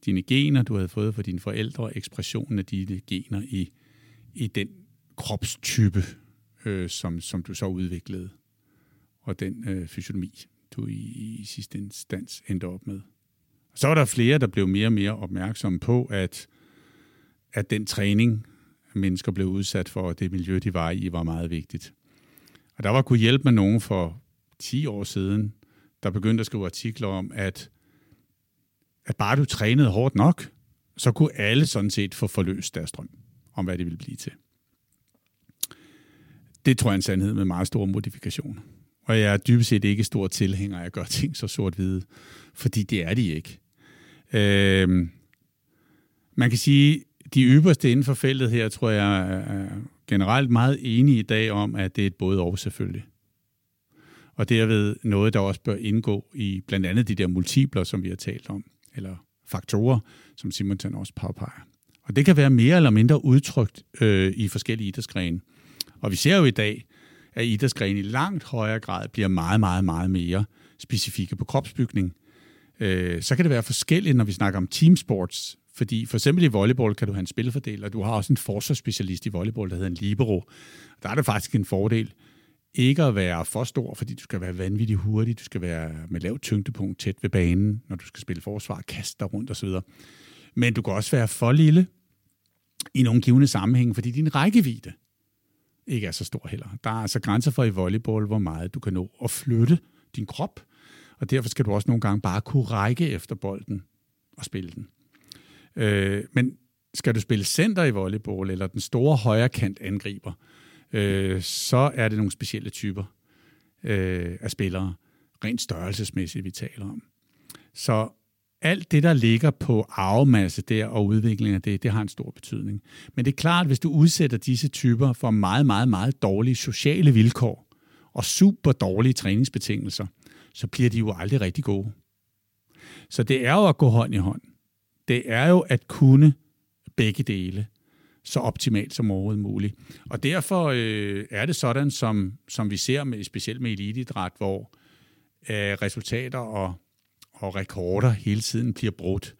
dine gener, du havde fået fra dine forældre, ekspressionen af dine gener i, i den kropstype, øh, som, som du så udviklede, og den øh, fysiologi, du i, i sidste instans endte op med. Så var der flere, der blev mere og mere opmærksomme på, at, at den træning, mennesker blev udsat for, og det miljø, de var i, var meget vigtigt. Og der var kunne hjælpe med nogen for 10 år siden, der begyndte at skrive artikler om, at, at bare du trænede hårdt nok, så kunne alle sådan set få forløst deres drøm om, hvad det ville blive til. Det tror jeg er en sandhed med meget store modifikationer. Og jeg er dybest set ikke stor tilhænger af at gøre ting så sort-hvide, fordi det er de ikke. Øh, man kan sige, de ypperste inden for feltet her, tror jeg, er generelt meget enige i dag om, at det er et både og selvfølgelig. Og derved noget, der også bør indgå i blandt andet de der multipler, som vi har talt om, eller faktorer, som Simonsen også påpeger. Og det kan være mere eller mindre udtrykt øh, i forskellige idrætsgrene. Og vi ser jo i dag, at idrætsgrene i langt højere grad bliver meget, meget, meget mere specifikke på kropsbygning. Øh, så kan det være forskelligt, når vi snakker om teamsports, fordi for eksempel i volleyball kan du have en spilfordel, og du har også en forsvarsspecialist i volleyball, der hedder en libero. Der er det faktisk en fordel ikke at være for stor, fordi du skal være vanvittigt hurtig, du skal være med lavt tyngdepunkt tæt ved banen, når du skal spille forsvar, kaste dig rundt osv. Men du kan også være for lille i nogle givende sammenhænge, fordi din rækkevidde ikke er så stor heller. Der er altså grænser for i volleyball, hvor meget du kan nå at flytte din krop, og derfor skal du også nogle gange bare kunne række efter bolden og spille den. Øh, men skal du spille center i volleyball, eller den store højrekant angriber, øh, Øh, så er det nogle specielle typer øh, af spillere, rent størrelsesmæssigt, vi taler om. Så alt det, der ligger på arvemasse der og udvikling af det, det har en stor betydning. Men det er klart, at hvis du udsætter disse typer for meget, meget, meget dårlige sociale vilkår og super dårlige træningsbetingelser, så bliver de jo aldrig rigtig gode. Så det er jo at gå hånd i hånd. Det er jo at kunne begge dele så optimalt som overhovedet muligt. Og derfor øh, er det sådan, som, som vi ser med, specielt med elitidræt, hvor øh, resultater og, og rekorder hele tiden bliver brudt.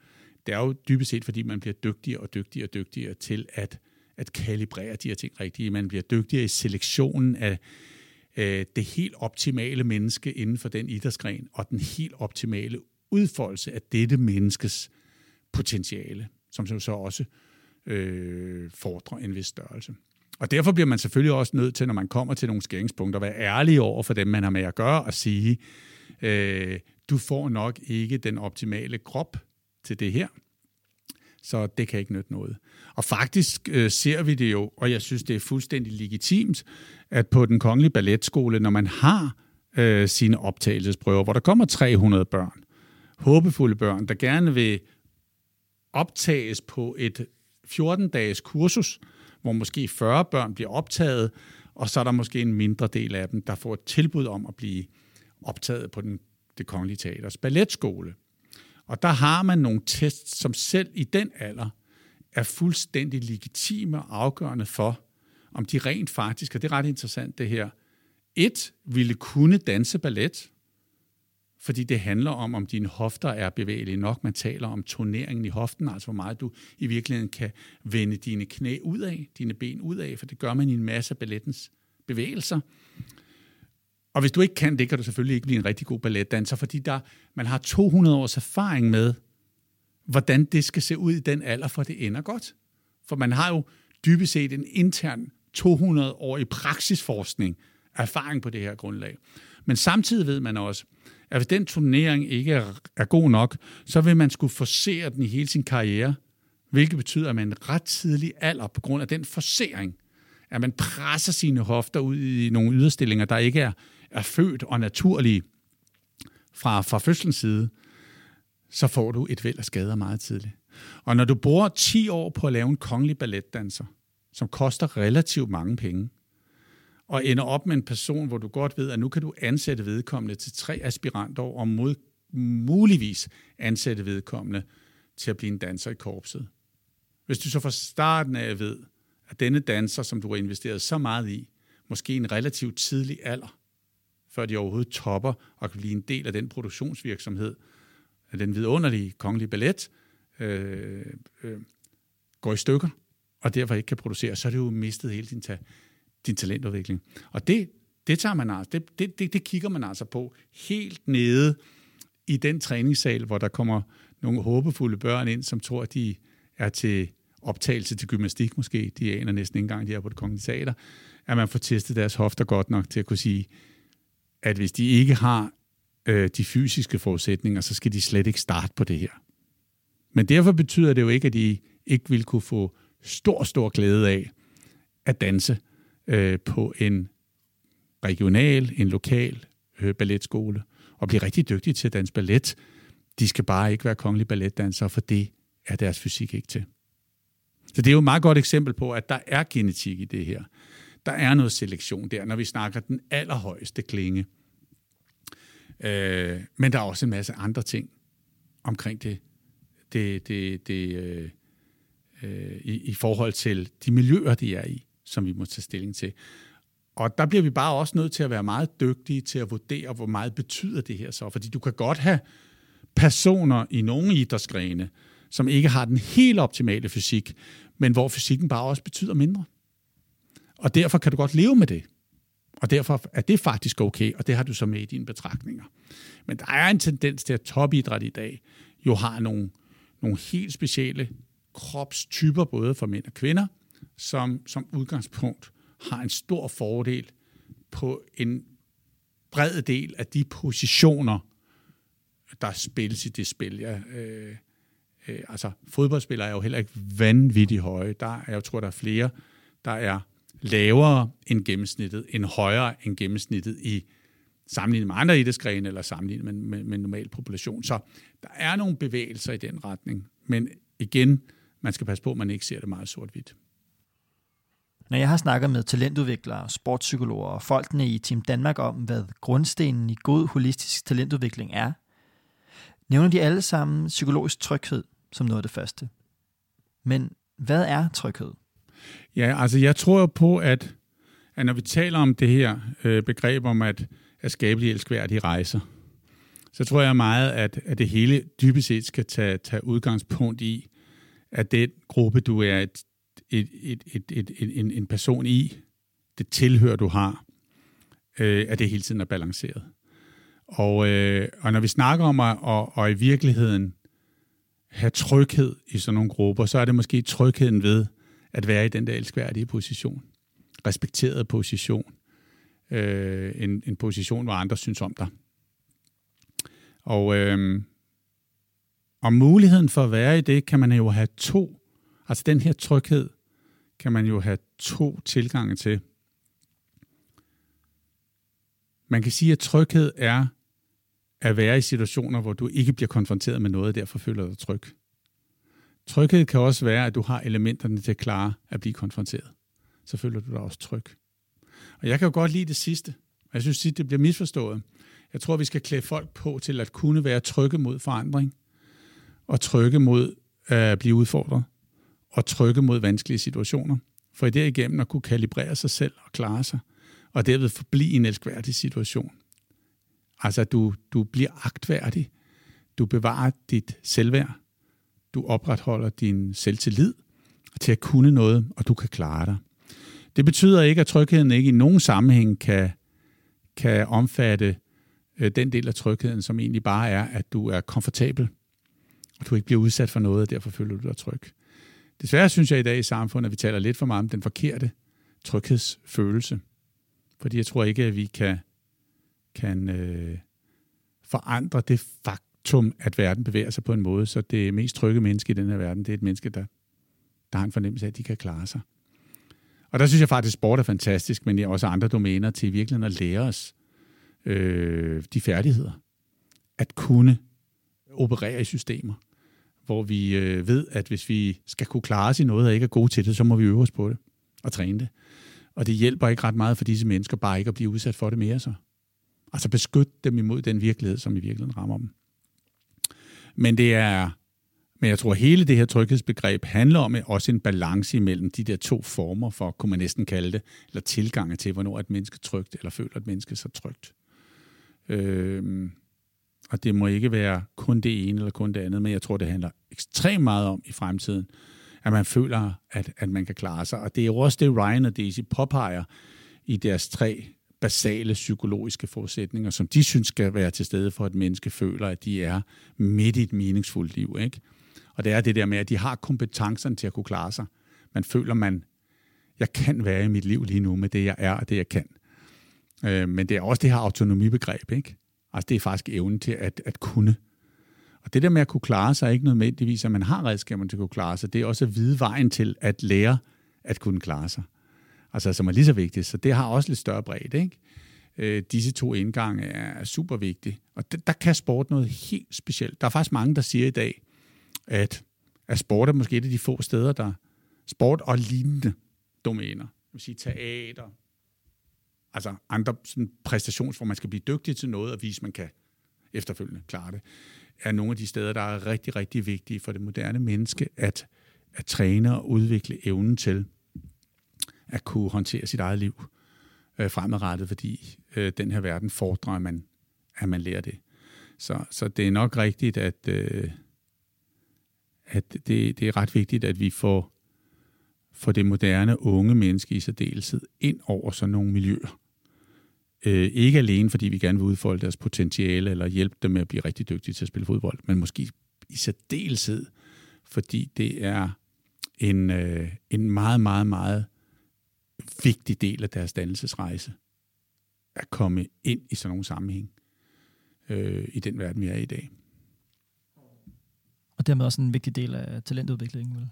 Det er jo dybest set, fordi man bliver dygtigere og dygtigere og dygtigere til at, at kalibrere de her ting rigtigt. Man bliver dygtigere i selektionen af øh, det helt optimale menneske inden for den idrætsgren, og den helt optimale udfoldelse af dette menneskes potentiale, som så også øh, Øh, fordrer en vis størrelse. Og derfor bliver man selvfølgelig også nødt til, når man kommer til nogle skæringspunkter, at være ærlig over for dem, man har med at gøre, og sige, øh, du får nok ikke den optimale krop til det her, så det kan ikke nytte noget. Og faktisk øh, ser vi det jo, og jeg synes, det er fuldstændig legitimt, at på den kongelige balletskole, når man har øh, sine optagelsesprøver, hvor der kommer 300 børn, håbefulde børn, der gerne vil optages på et 14-dages kursus, hvor måske 40 børn bliver optaget, og så er der måske en mindre del af dem, der får et tilbud om at blive optaget på den, det kongelige teaters balletskole. Og der har man nogle tests, som selv i den alder er fuldstændig legitime og afgørende for, om de rent faktisk, og det er ret interessant det her, et, ville kunne danse ballet, fordi det handler om, om dine hofter er bevægelige nok. Man taler om turneringen i hoften, altså hvor meget du i virkeligheden kan vende dine knæ ud af, dine ben ud af, for det gør man i en masse af ballettens bevægelser. Og hvis du ikke kan det, kan du selvfølgelig ikke blive en rigtig god balletdanser, fordi der, man har 200 års erfaring med, hvordan det skal se ud i den alder, for det ender godt. For man har jo dybest set en intern 200-årig praksisforskning erfaring på det her grundlag. Men samtidig ved man også, at hvis den turnering ikke er, er god nok, så vil man skulle forsere den i hele sin karriere, hvilket betyder, at man ret tidlig alder, på grund af den forsering, at man presser sine hofter ud i nogle yderstillinger, der ikke er, er født og naturlige fra, fra fødselens side, så får du et væld af skader meget tidligt. Og når du bruger 10 år på at lave en kongelig balletdanser, som koster relativt mange penge, og ender op med en person, hvor du godt ved, at nu kan du ansætte vedkommende til tre aspirantår og mod, muligvis ansætte vedkommende til at blive en danser i korpset. Hvis du så fra starten af ved, at denne danser, som du har investeret så meget i, måske en relativt tidlig alder, før de overhovedet topper og kan blive en del af den produktionsvirksomhed, af den vidunderlige kongelige ballet, øh, øh, går i stykker, og derfor ikke kan producere, så er det jo mistet hele din, ta- din talentudvikling. Og det, det, tager man altså, det, det, det, det kigger man altså på helt nede i den træningssal, hvor der kommer nogle håbefulde børn ind, som tror, at de er til optagelse til gymnastik måske. De aner næsten ikke engang, de er på det kongelige teater. At man får testet deres hofter godt nok til at kunne sige, at hvis de ikke har øh, de fysiske forudsætninger, så skal de slet ikke starte på det her. Men derfor betyder det jo ikke, at de ikke vil kunne få stor, stor glæde af at danse øh, på en regional, en lokal øh, balletskole, og blive rigtig dygtige til at danse ballet. De skal bare ikke være kongelige balletdansere, for det er deres fysik ikke til. Så det er jo et meget godt eksempel på, at der er genetik i det her. Der er noget selektion der, når vi snakker den allerhøjeste klinge. Øh, men der er også en masse andre ting omkring det, det, det, det øh, øh, i, i forhold til de miljøer, de er i, som vi må tage stilling til. Og der bliver vi bare også nødt til at være meget dygtige til at vurdere, hvor meget betyder det her så. Fordi du kan godt have personer i nogle idrætsgrene, som ikke har den helt optimale fysik, men hvor fysikken bare også betyder mindre. Og derfor kan du godt leve med det. Og derfor er det faktisk okay, og det har du så med i dine betragtninger. Men der er en tendens til, at topidræt i dag jo har nogle, nogle helt specielle kropstyper, både for mænd og kvinder, som som udgangspunkt har en stor fordel på en bred del af de positioner, der spilles i det spil. Ja, øh, øh, altså, fodboldspillere er jo heller ikke vanvittigt høje. Der er, jeg tror, der er flere, der er lavere end gennemsnittet, end højere end gennemsnittet i sammenlignet med andre idrætsgrene eller sammenlignet med, med, med normal population. Så der er nogle bevægelser i den retning. Men igen, man skal passe på, at man ikke ser det meget sort-hvidt. Når jeg har snakket med talentudviklere, sportspsykologer og folkene i Team Danmark om, hvad grundstenen i god holistisk talentudvikling er, nævner de alle sammen psykologisk tryghed som noget af det første. Men hvad er tryghed? Ja, altså jeg tror på, at, at når vi taler om det her øh, begreb om at, at skabe de elskværdige rejser, så tror jeg meget, at, at det hele dybest set skal tage, tage udgangspunkt i, at den gruppe, du er et, et, et, et, et, et, en, en person i, det tilhør, du har, øh, at det hele tiden er balanceret. Og, øh, og når vi snakker om at og, at i virkeligheden have tryghed i sådan nogle grupper, så er det måske trygheden ved at være i den der elskværdige position. Respekteret position. Øh, en, en position, hvor andre synes om dig. Og, øh, og muligheden for at være i det, kan man jo have to. Altså den her tryghed, kan man jo have to tilgange til. Man kan sige, at tryghed er at være i situationer, hvor du ikke bliver konfronteret med noget, og derfor føler du dig tryg. Tryghed kan også være, at du har elementerne til at klare at blive konfronteret. Så føler du dig også tryg. Og jeg kan jo godt lide det sidste. Jeg synes, at det bliver misforstået. Jeg tror, vi skal klæde folk på til at kunne være trygge mod forandring, og trygge mod øh, at blive udfordret, og trykke mod vanskelige situationer. For i derigennem at kunne kalibrere sig selv og klare sig, og derved forblive i en elskværdig situation. Altså, du, du bliver agtværdig, du bevarer dit selvværd, du opretholder din selvtillid til at kunne noget, og du kan klare dig. Det betyder ikke, at trygheden ikke i nogen sammenhæng kan, kan omfatte øh, den del af trygheden, som egentlig bare er, at du er komfortabel, og du ikke bliver udsat for noget, og derfor føler du dig tryg. Desværre synes jeg i dag i samfundet, at vi taler lidt for meget om den forkerte tryghedsfølelse. Fordi jeg tror ikke, at vi kan, kan øh, forandre det faktum, at verden bevæger sig på en måde, så det mest trygge menneske i den her verden, det er et menneske, der, der har en fornemmelse af, at de kan klare sig. Og der synes jeg faktisk, at sport er fantastisk, men også andre domæner til virkelig at lære os øh, de færdigheder. At kunne operere i systemer, hvor vi øh, ved, at hvis vi skal kunne klare os i noget og ikke er gode til det, så må vi øve os på det og træne det. Og det hjælper ikke ret meget for disse mennesker bare ikke at blive udsat for det mere så. Altså beskytte dem imod den virkelighed, som i virkeligheden rammer dem. Men det er, men jeg tror, hele det her tryghedsbegreb handler om også en balance imellem de der to former for, kunne man næsten kalde det, eller tilgange til, hvornår et menneske trygt, eller føler et menneske så trygt. Øh, og det må ikke være kun det ene eller kun det andet, men jeg tror, det handler ekstremt meget om i fremtiden, at man føler, at, at man kan klare sig. Og det er jo også det, Ryan og Daisy påpeger i deres tre basale psykologiske forudsætninger, som de synes skal være til stede for, at menneske føler, at de er midt i et meningsfuldt liv. Ikke? Og det er det der med, at de har kompetencerne til at kunne klare sig. Man føler, man, jeg kan være i mit liv lige nu med det, jeg er og det, jeg kan. Øh, men det er også det her autonomibegreb. Ikke? Altså det er faktisk evnen til at, at kunne. Og det der med at kunne klare sig er ikke nødvendigvis, at man har redskaber til at kunne klare sig. Det er også at vide vejen til at lære at kunne klare sig. Altså som er lige så vigtigt. Så det har også lidt større bredde. Ikke? Øh, disse to indgange er super vigtige. Og der, der kan sport noget helt specielt. Der er faktisk mange, der siger i dag, at, at sport er måske et af de få steder, der sport og lignende domæner, det vil sige teater, altså andre sådan præstations, hvor man skal blive dygtig til noget og vise, at man kan efterfølgende klare det, er nogle af de steder, der er rigtig, rigtig vigtige for det moderne menneske, at, at træne og udvikle evnen til at kunne håndtere sit eget liv øh, fremadrettet, fordi øh, den her verden fordrer, at man, at man lærer det. Så, så det er nok rigtigt, at, øh, at det, det er ret vigtigt, at vi får, får det moderne unge menneske i særdeleshed ind over sådan nogle miljøer. Øh, ikke alene, fordi vi gerne vil udfolde deres potentiale eller hjælpe dem med at blive rigtig dygtige til at spille fodbold, men måske i særdeleshed, fordi det er en, øh, en meget, meget, meget vigtig del af deres dannelsesrejse at komme ind i sådan nogle sammenhæng øh, i den verden, vi er i i dag. Og dermed også en vigtig del af talentudviklingen, vel?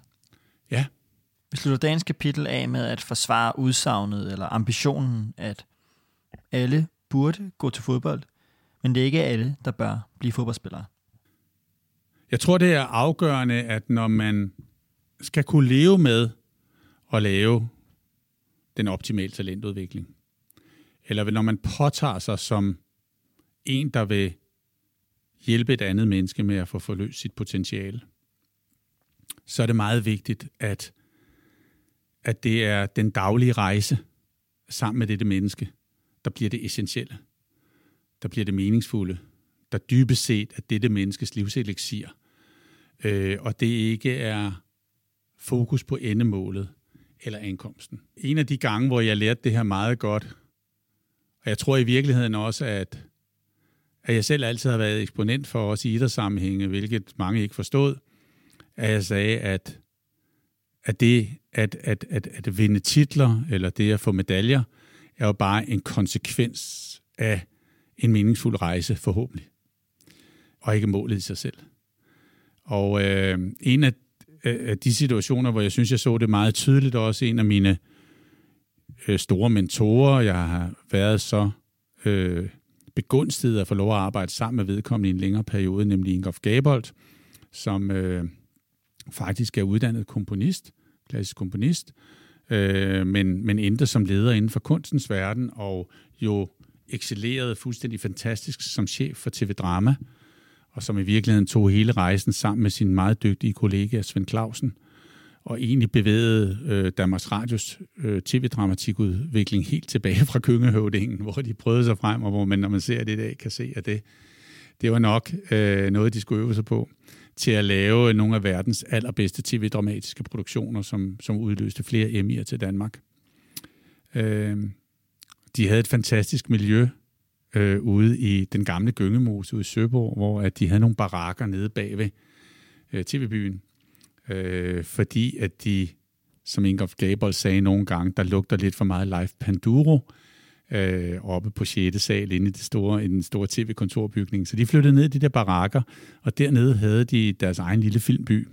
Ja. Vi slutter dagens kapitel af med at forsvare udsagnet eller ambitionen, at alle burde gå til fodbold, men det er ikke alle, der bør blive fodboldspillere. Jeg tror, det er afgørende, at når man skal kunne leve med at lave den optimale talentudvikling, eller når man påtager sig som en, der vil hjælpe et andet menneske med at få forløst sit potentiale, så er det meget vigtigt, at, at det er den daglige rejse sammen med dette menneske, der bliver det essentielle, der bliver det meningsfulde, der dybest set er dette menneskes livseliksir, øh, og det ikke er fokus på endemålet eller ankomsten. En af de gange, hvor jeg lærte det her meget godt, og jeg tror i virkeligheden også, at, at jeg selv altid har været eksponent for os i idrætssammenhænge, hvilket mange ikke forstod, at jeg sagde, at, at det at, at, at, at vinde titler, eller det at få medaljer, er jo bare en konsekvens af en meningsfuld rejse, forhåbentlig. Og ikke målet i sig selv. Og øh, en af, øh, af de situationer, hvor jeg synes, jeg så det meget tydeligt, også en af mine øh, store mentorer, jeg har været så øh, begunstiget at få lov at arbejde sammen med vedkommende i en længere periode, nemlig Ingolf Gabold, som øh, faktisk er uddannet komponist, klassisk komponist, øh, øh, men, men endte som leder inden for kunstens verden, og jo excellerede fuldstændig fantastisk som chef for TV Drama, og som i virkeligheden tog hele rejsen sammen med sin meget dygtige kollega Svend Clausen, og egentlig bevægede øh, Danmarks Radios øh, tv-dramatikudvikling helt tilbage fra Køngehøvdingen, hvor de prøvede sig frem, og hvor man, når man ser det i dag, kan se, at det, det var nok øh, noget, de skulle øve sig på, til at lave nogle af verdens allerbedste tv-dramatiske produktioner, som, som udløste flere Emmy'er til Danmark. Øh, de havde et fantastisk miljø øh, ude i den gamle Gyngemose ude i Søborg, hvor at de havde nogle barakker nede bagved øh, tv-byen, øh, fordi at de, som Ingolf Gabel sagde nogle gange, der lugter lidt for meget live Panduro øh, Øh, oppe på 6. sal inde i, det store, i den store tv-kontorbygning. Så de flyttede ned i de der barakker, og dernede havde de deres egen lille filmby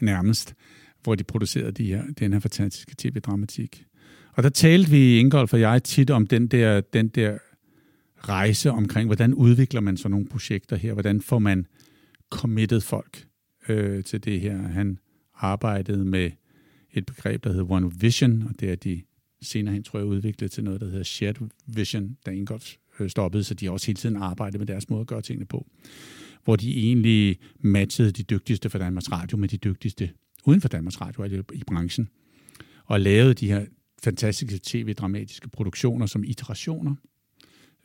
nærmest, hvor de producerede de her, den her fantastiske tv-dramatik. Og der talte vi, Ingolf og jeg, tit om den der, den der rejse omkring, hvordan udvikler man sådan nogle projekter her? Hvordan får man committed folk øh, til det her? Han arbejdede med et begreb, der hedder One Vision, og det er de senere hen, tror jeg, udviklet til noget, der hedder Shared Vision, da Ingolf øh, stoppede, så de også hele tiden arbejdede med deres måde at gøre tingene på. Hvor de egentlig matchede de dygtigste fra Danmarks Radio med de dygtigste uden for Danmarks Radio altså i branchen, og lavede de her fantastiske tv-dramatiske produktioner som iterationer.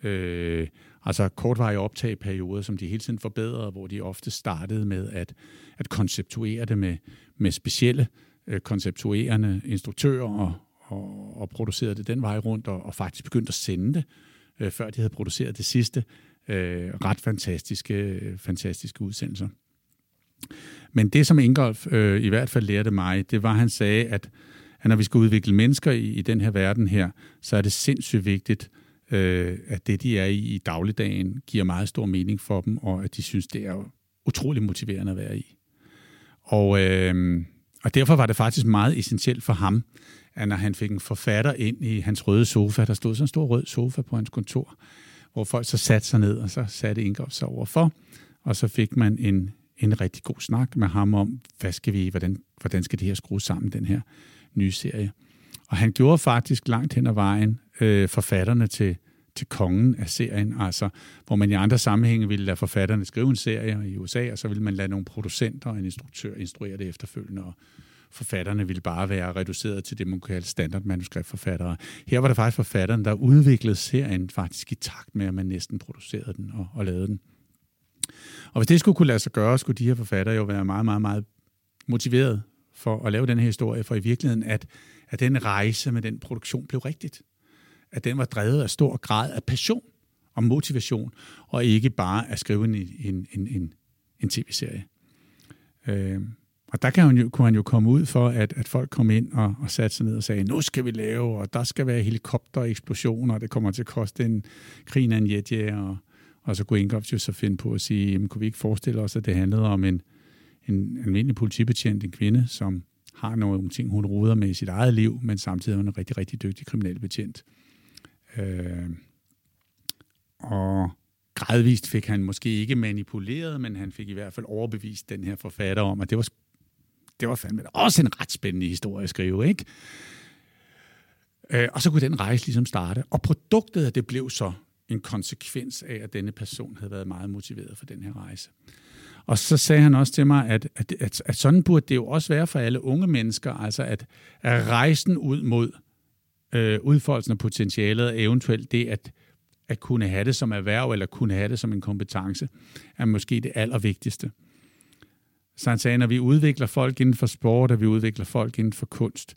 Øh, altså kortvarige optagperioder, som de hele tiden forbedrede, hvor de ofte startede med at, at konceptuere det med, med specielle øh, konceptuerende instruktører og, og, og producerede det den vej rundt, og, og faktisk begyndte at sende det, øh, før de havde produceret det sidste. Øh, ret fantastiske, øh, fantastiske udsendelser. Men det, som Ingolf øh, i hvert fald lærte mig, det var, at han sagde, at at når vi skal udvikle mennesker i, i den her verden her, så er det sindssygt vigtigt, øh, at det, de er i i dagligdagen, giver meget stor mening for dem, og at de synes, det er utrolig motiverende at være i. Og, øh, og derfor var det faktisk meget essentielt for ham, at når han fik en forfatter ind i hans røde sofa, der stod sådan en stor rød sofa på hans kontor, hvor folk så satte sig ned, og så satte Ingolf sig overfor, og så fik man en, en rigtig god snak med ham om, hvad skal vi, hvordan, hvordan skal det her skrues sammen, den her nye serie. Og han gjorde faktisk langt hen ad vejen øh, forfatterne til, til kongen af serien, altså hvor man i andre sammenhænge ville lade forfatterne skrive en serie i USA, og så ville man lade nogle producenter og en instruktør instruere det efterfølgende, og forfatterne ville bare være reduceret til det, man kunne kalde standardmanuskriptforfattere. Her var det faktisk forfatteren, der udviklede serien faktisk i takt med, at man næsten producerede den og, og lavede den. Og hvis det skulle kunne lade sig gøre, skulle de her forfattere jo være meget, meget, meget motiveret for at lave den her historie, for i virkeligheden, at, at den rejse med den produktion blev rigtigt. At den var drevet af stor grad af passion og motivation, og ikke bare at skrive en, en, en, en, en tv-serie. Øh, og der kan han jo, kunne han jo komme ud for, at, at folk kom ind og, og satte sig ned og sagde, nu skal vi lave, og der skal være helikopter og det kommer til at koste en krigen af en jetjæger, og, og så kunne Ingolf jo så finde på at sige, jamen, kunne vi ikke forestille os, at det handlede om en, en almindelig politibetjent, en kvinde, som har nogle ting, hun ruder med i sit eget liv, men samtidig er hun en rigtig, rigtig dygtig kriminalbetjent. Øh, og gradvist fik han måske ikke manipuleret, men han fik i hvert fald overbevist den her forfatter om, at det var, det var fandme også en ret spændende historie at skrive, ikke? Øh, og så kunne den rejse ligesom starte. Og produktet af det blev så en konsekvens af, at denne person havde været meget motiveret for den her rejse. Og så sagde han også til mig, at, at, at, at sådan burde det jo også være for alle unge mennesker, altså at, at rejsen ud mod øh, udfoldelsen af potentialet, eventuelt det at, at kunne have det som erhverv, eller kunne have det som en kompetence, er måske det allervigtigste. Så han sagde, når vi udvikler folk inden for sport, og vi udvikler folk inden for kunst,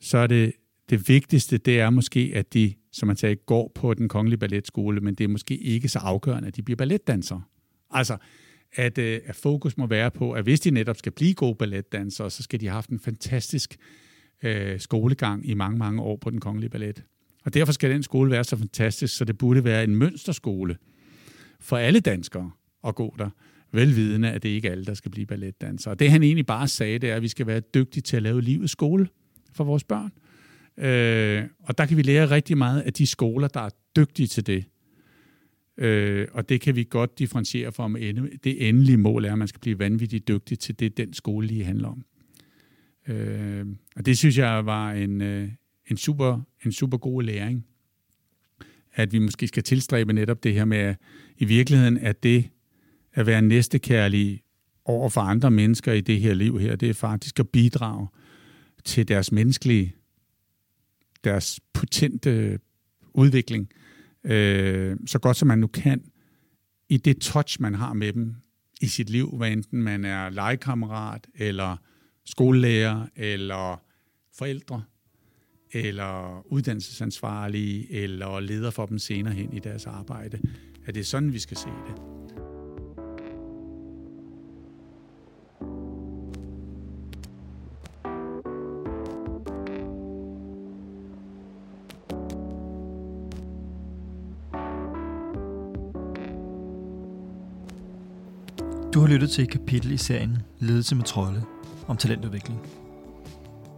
så er det det vigtigste, det er måske, at de, som man sagde, går på den kongelige balletskole, men det er måske ikke så afgørende, at de bliver balletdansere. Altså, at, øh, at fokus må være på, at hvis de netop skal blive gode balletdansere, så skal de have haft en fantastisk øh, Øh, skolegang i mange, mange år på den kongelige ballet. Og derfor skal den skole være så fantastisk, så det burde være en mønsterskole for alle danskere at gå der, velvidende, at det ikke er alle, der skal blive balletdansere. Og det han egentlig bare sagde, det er, at vi skal være dygtige til at lave livets skole for vores børn. Øh, og der kan vi lære rigtig meget af de skoler, der er dygtige til det. Øh, og det kan vi godt differentiere fra, om det endelige mål er, at man skal blive vanvittigt dygtig til det, den skole lige handler om. Øh, og det synes jeg var en, øh, en, super, en super god læring. At vi måske skal tilstræbe netop det her med, i virkeligheden, at det at være næstekærlig over for andre mennesker i det her liv her, det er faktisk at bidrage til deres menneskelige, deres potente udvikling, øh, så godt som man nu kan, i det touch, man har med dem i sit liv, hvad enten man er legekammerat, eller skolelærer, eller forældre, eller uddannelsesansvarlige, eller leder for dem senere hen i deres arbejde. Er det sådan, vi skal se det? Du har lyttet til et kapitel i serien Ledelse med trolde om talentudvikling.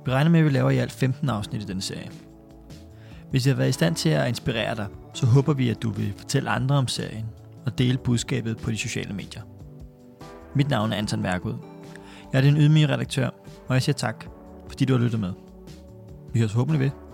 Vi regner med, at vi laver i alt 15 afsnit i denne serie. Hvis jeg har været i stand til at inspirere dig, så håber vi, at du vil fortælle andre om serien og dele budskabet på de sociale medier. Mit navn er Anton Mærkud. Jeg er den ydmyge redaktør, og jeg siger tak, fordi du har lyttet med. Vi høres forhåbentlig ved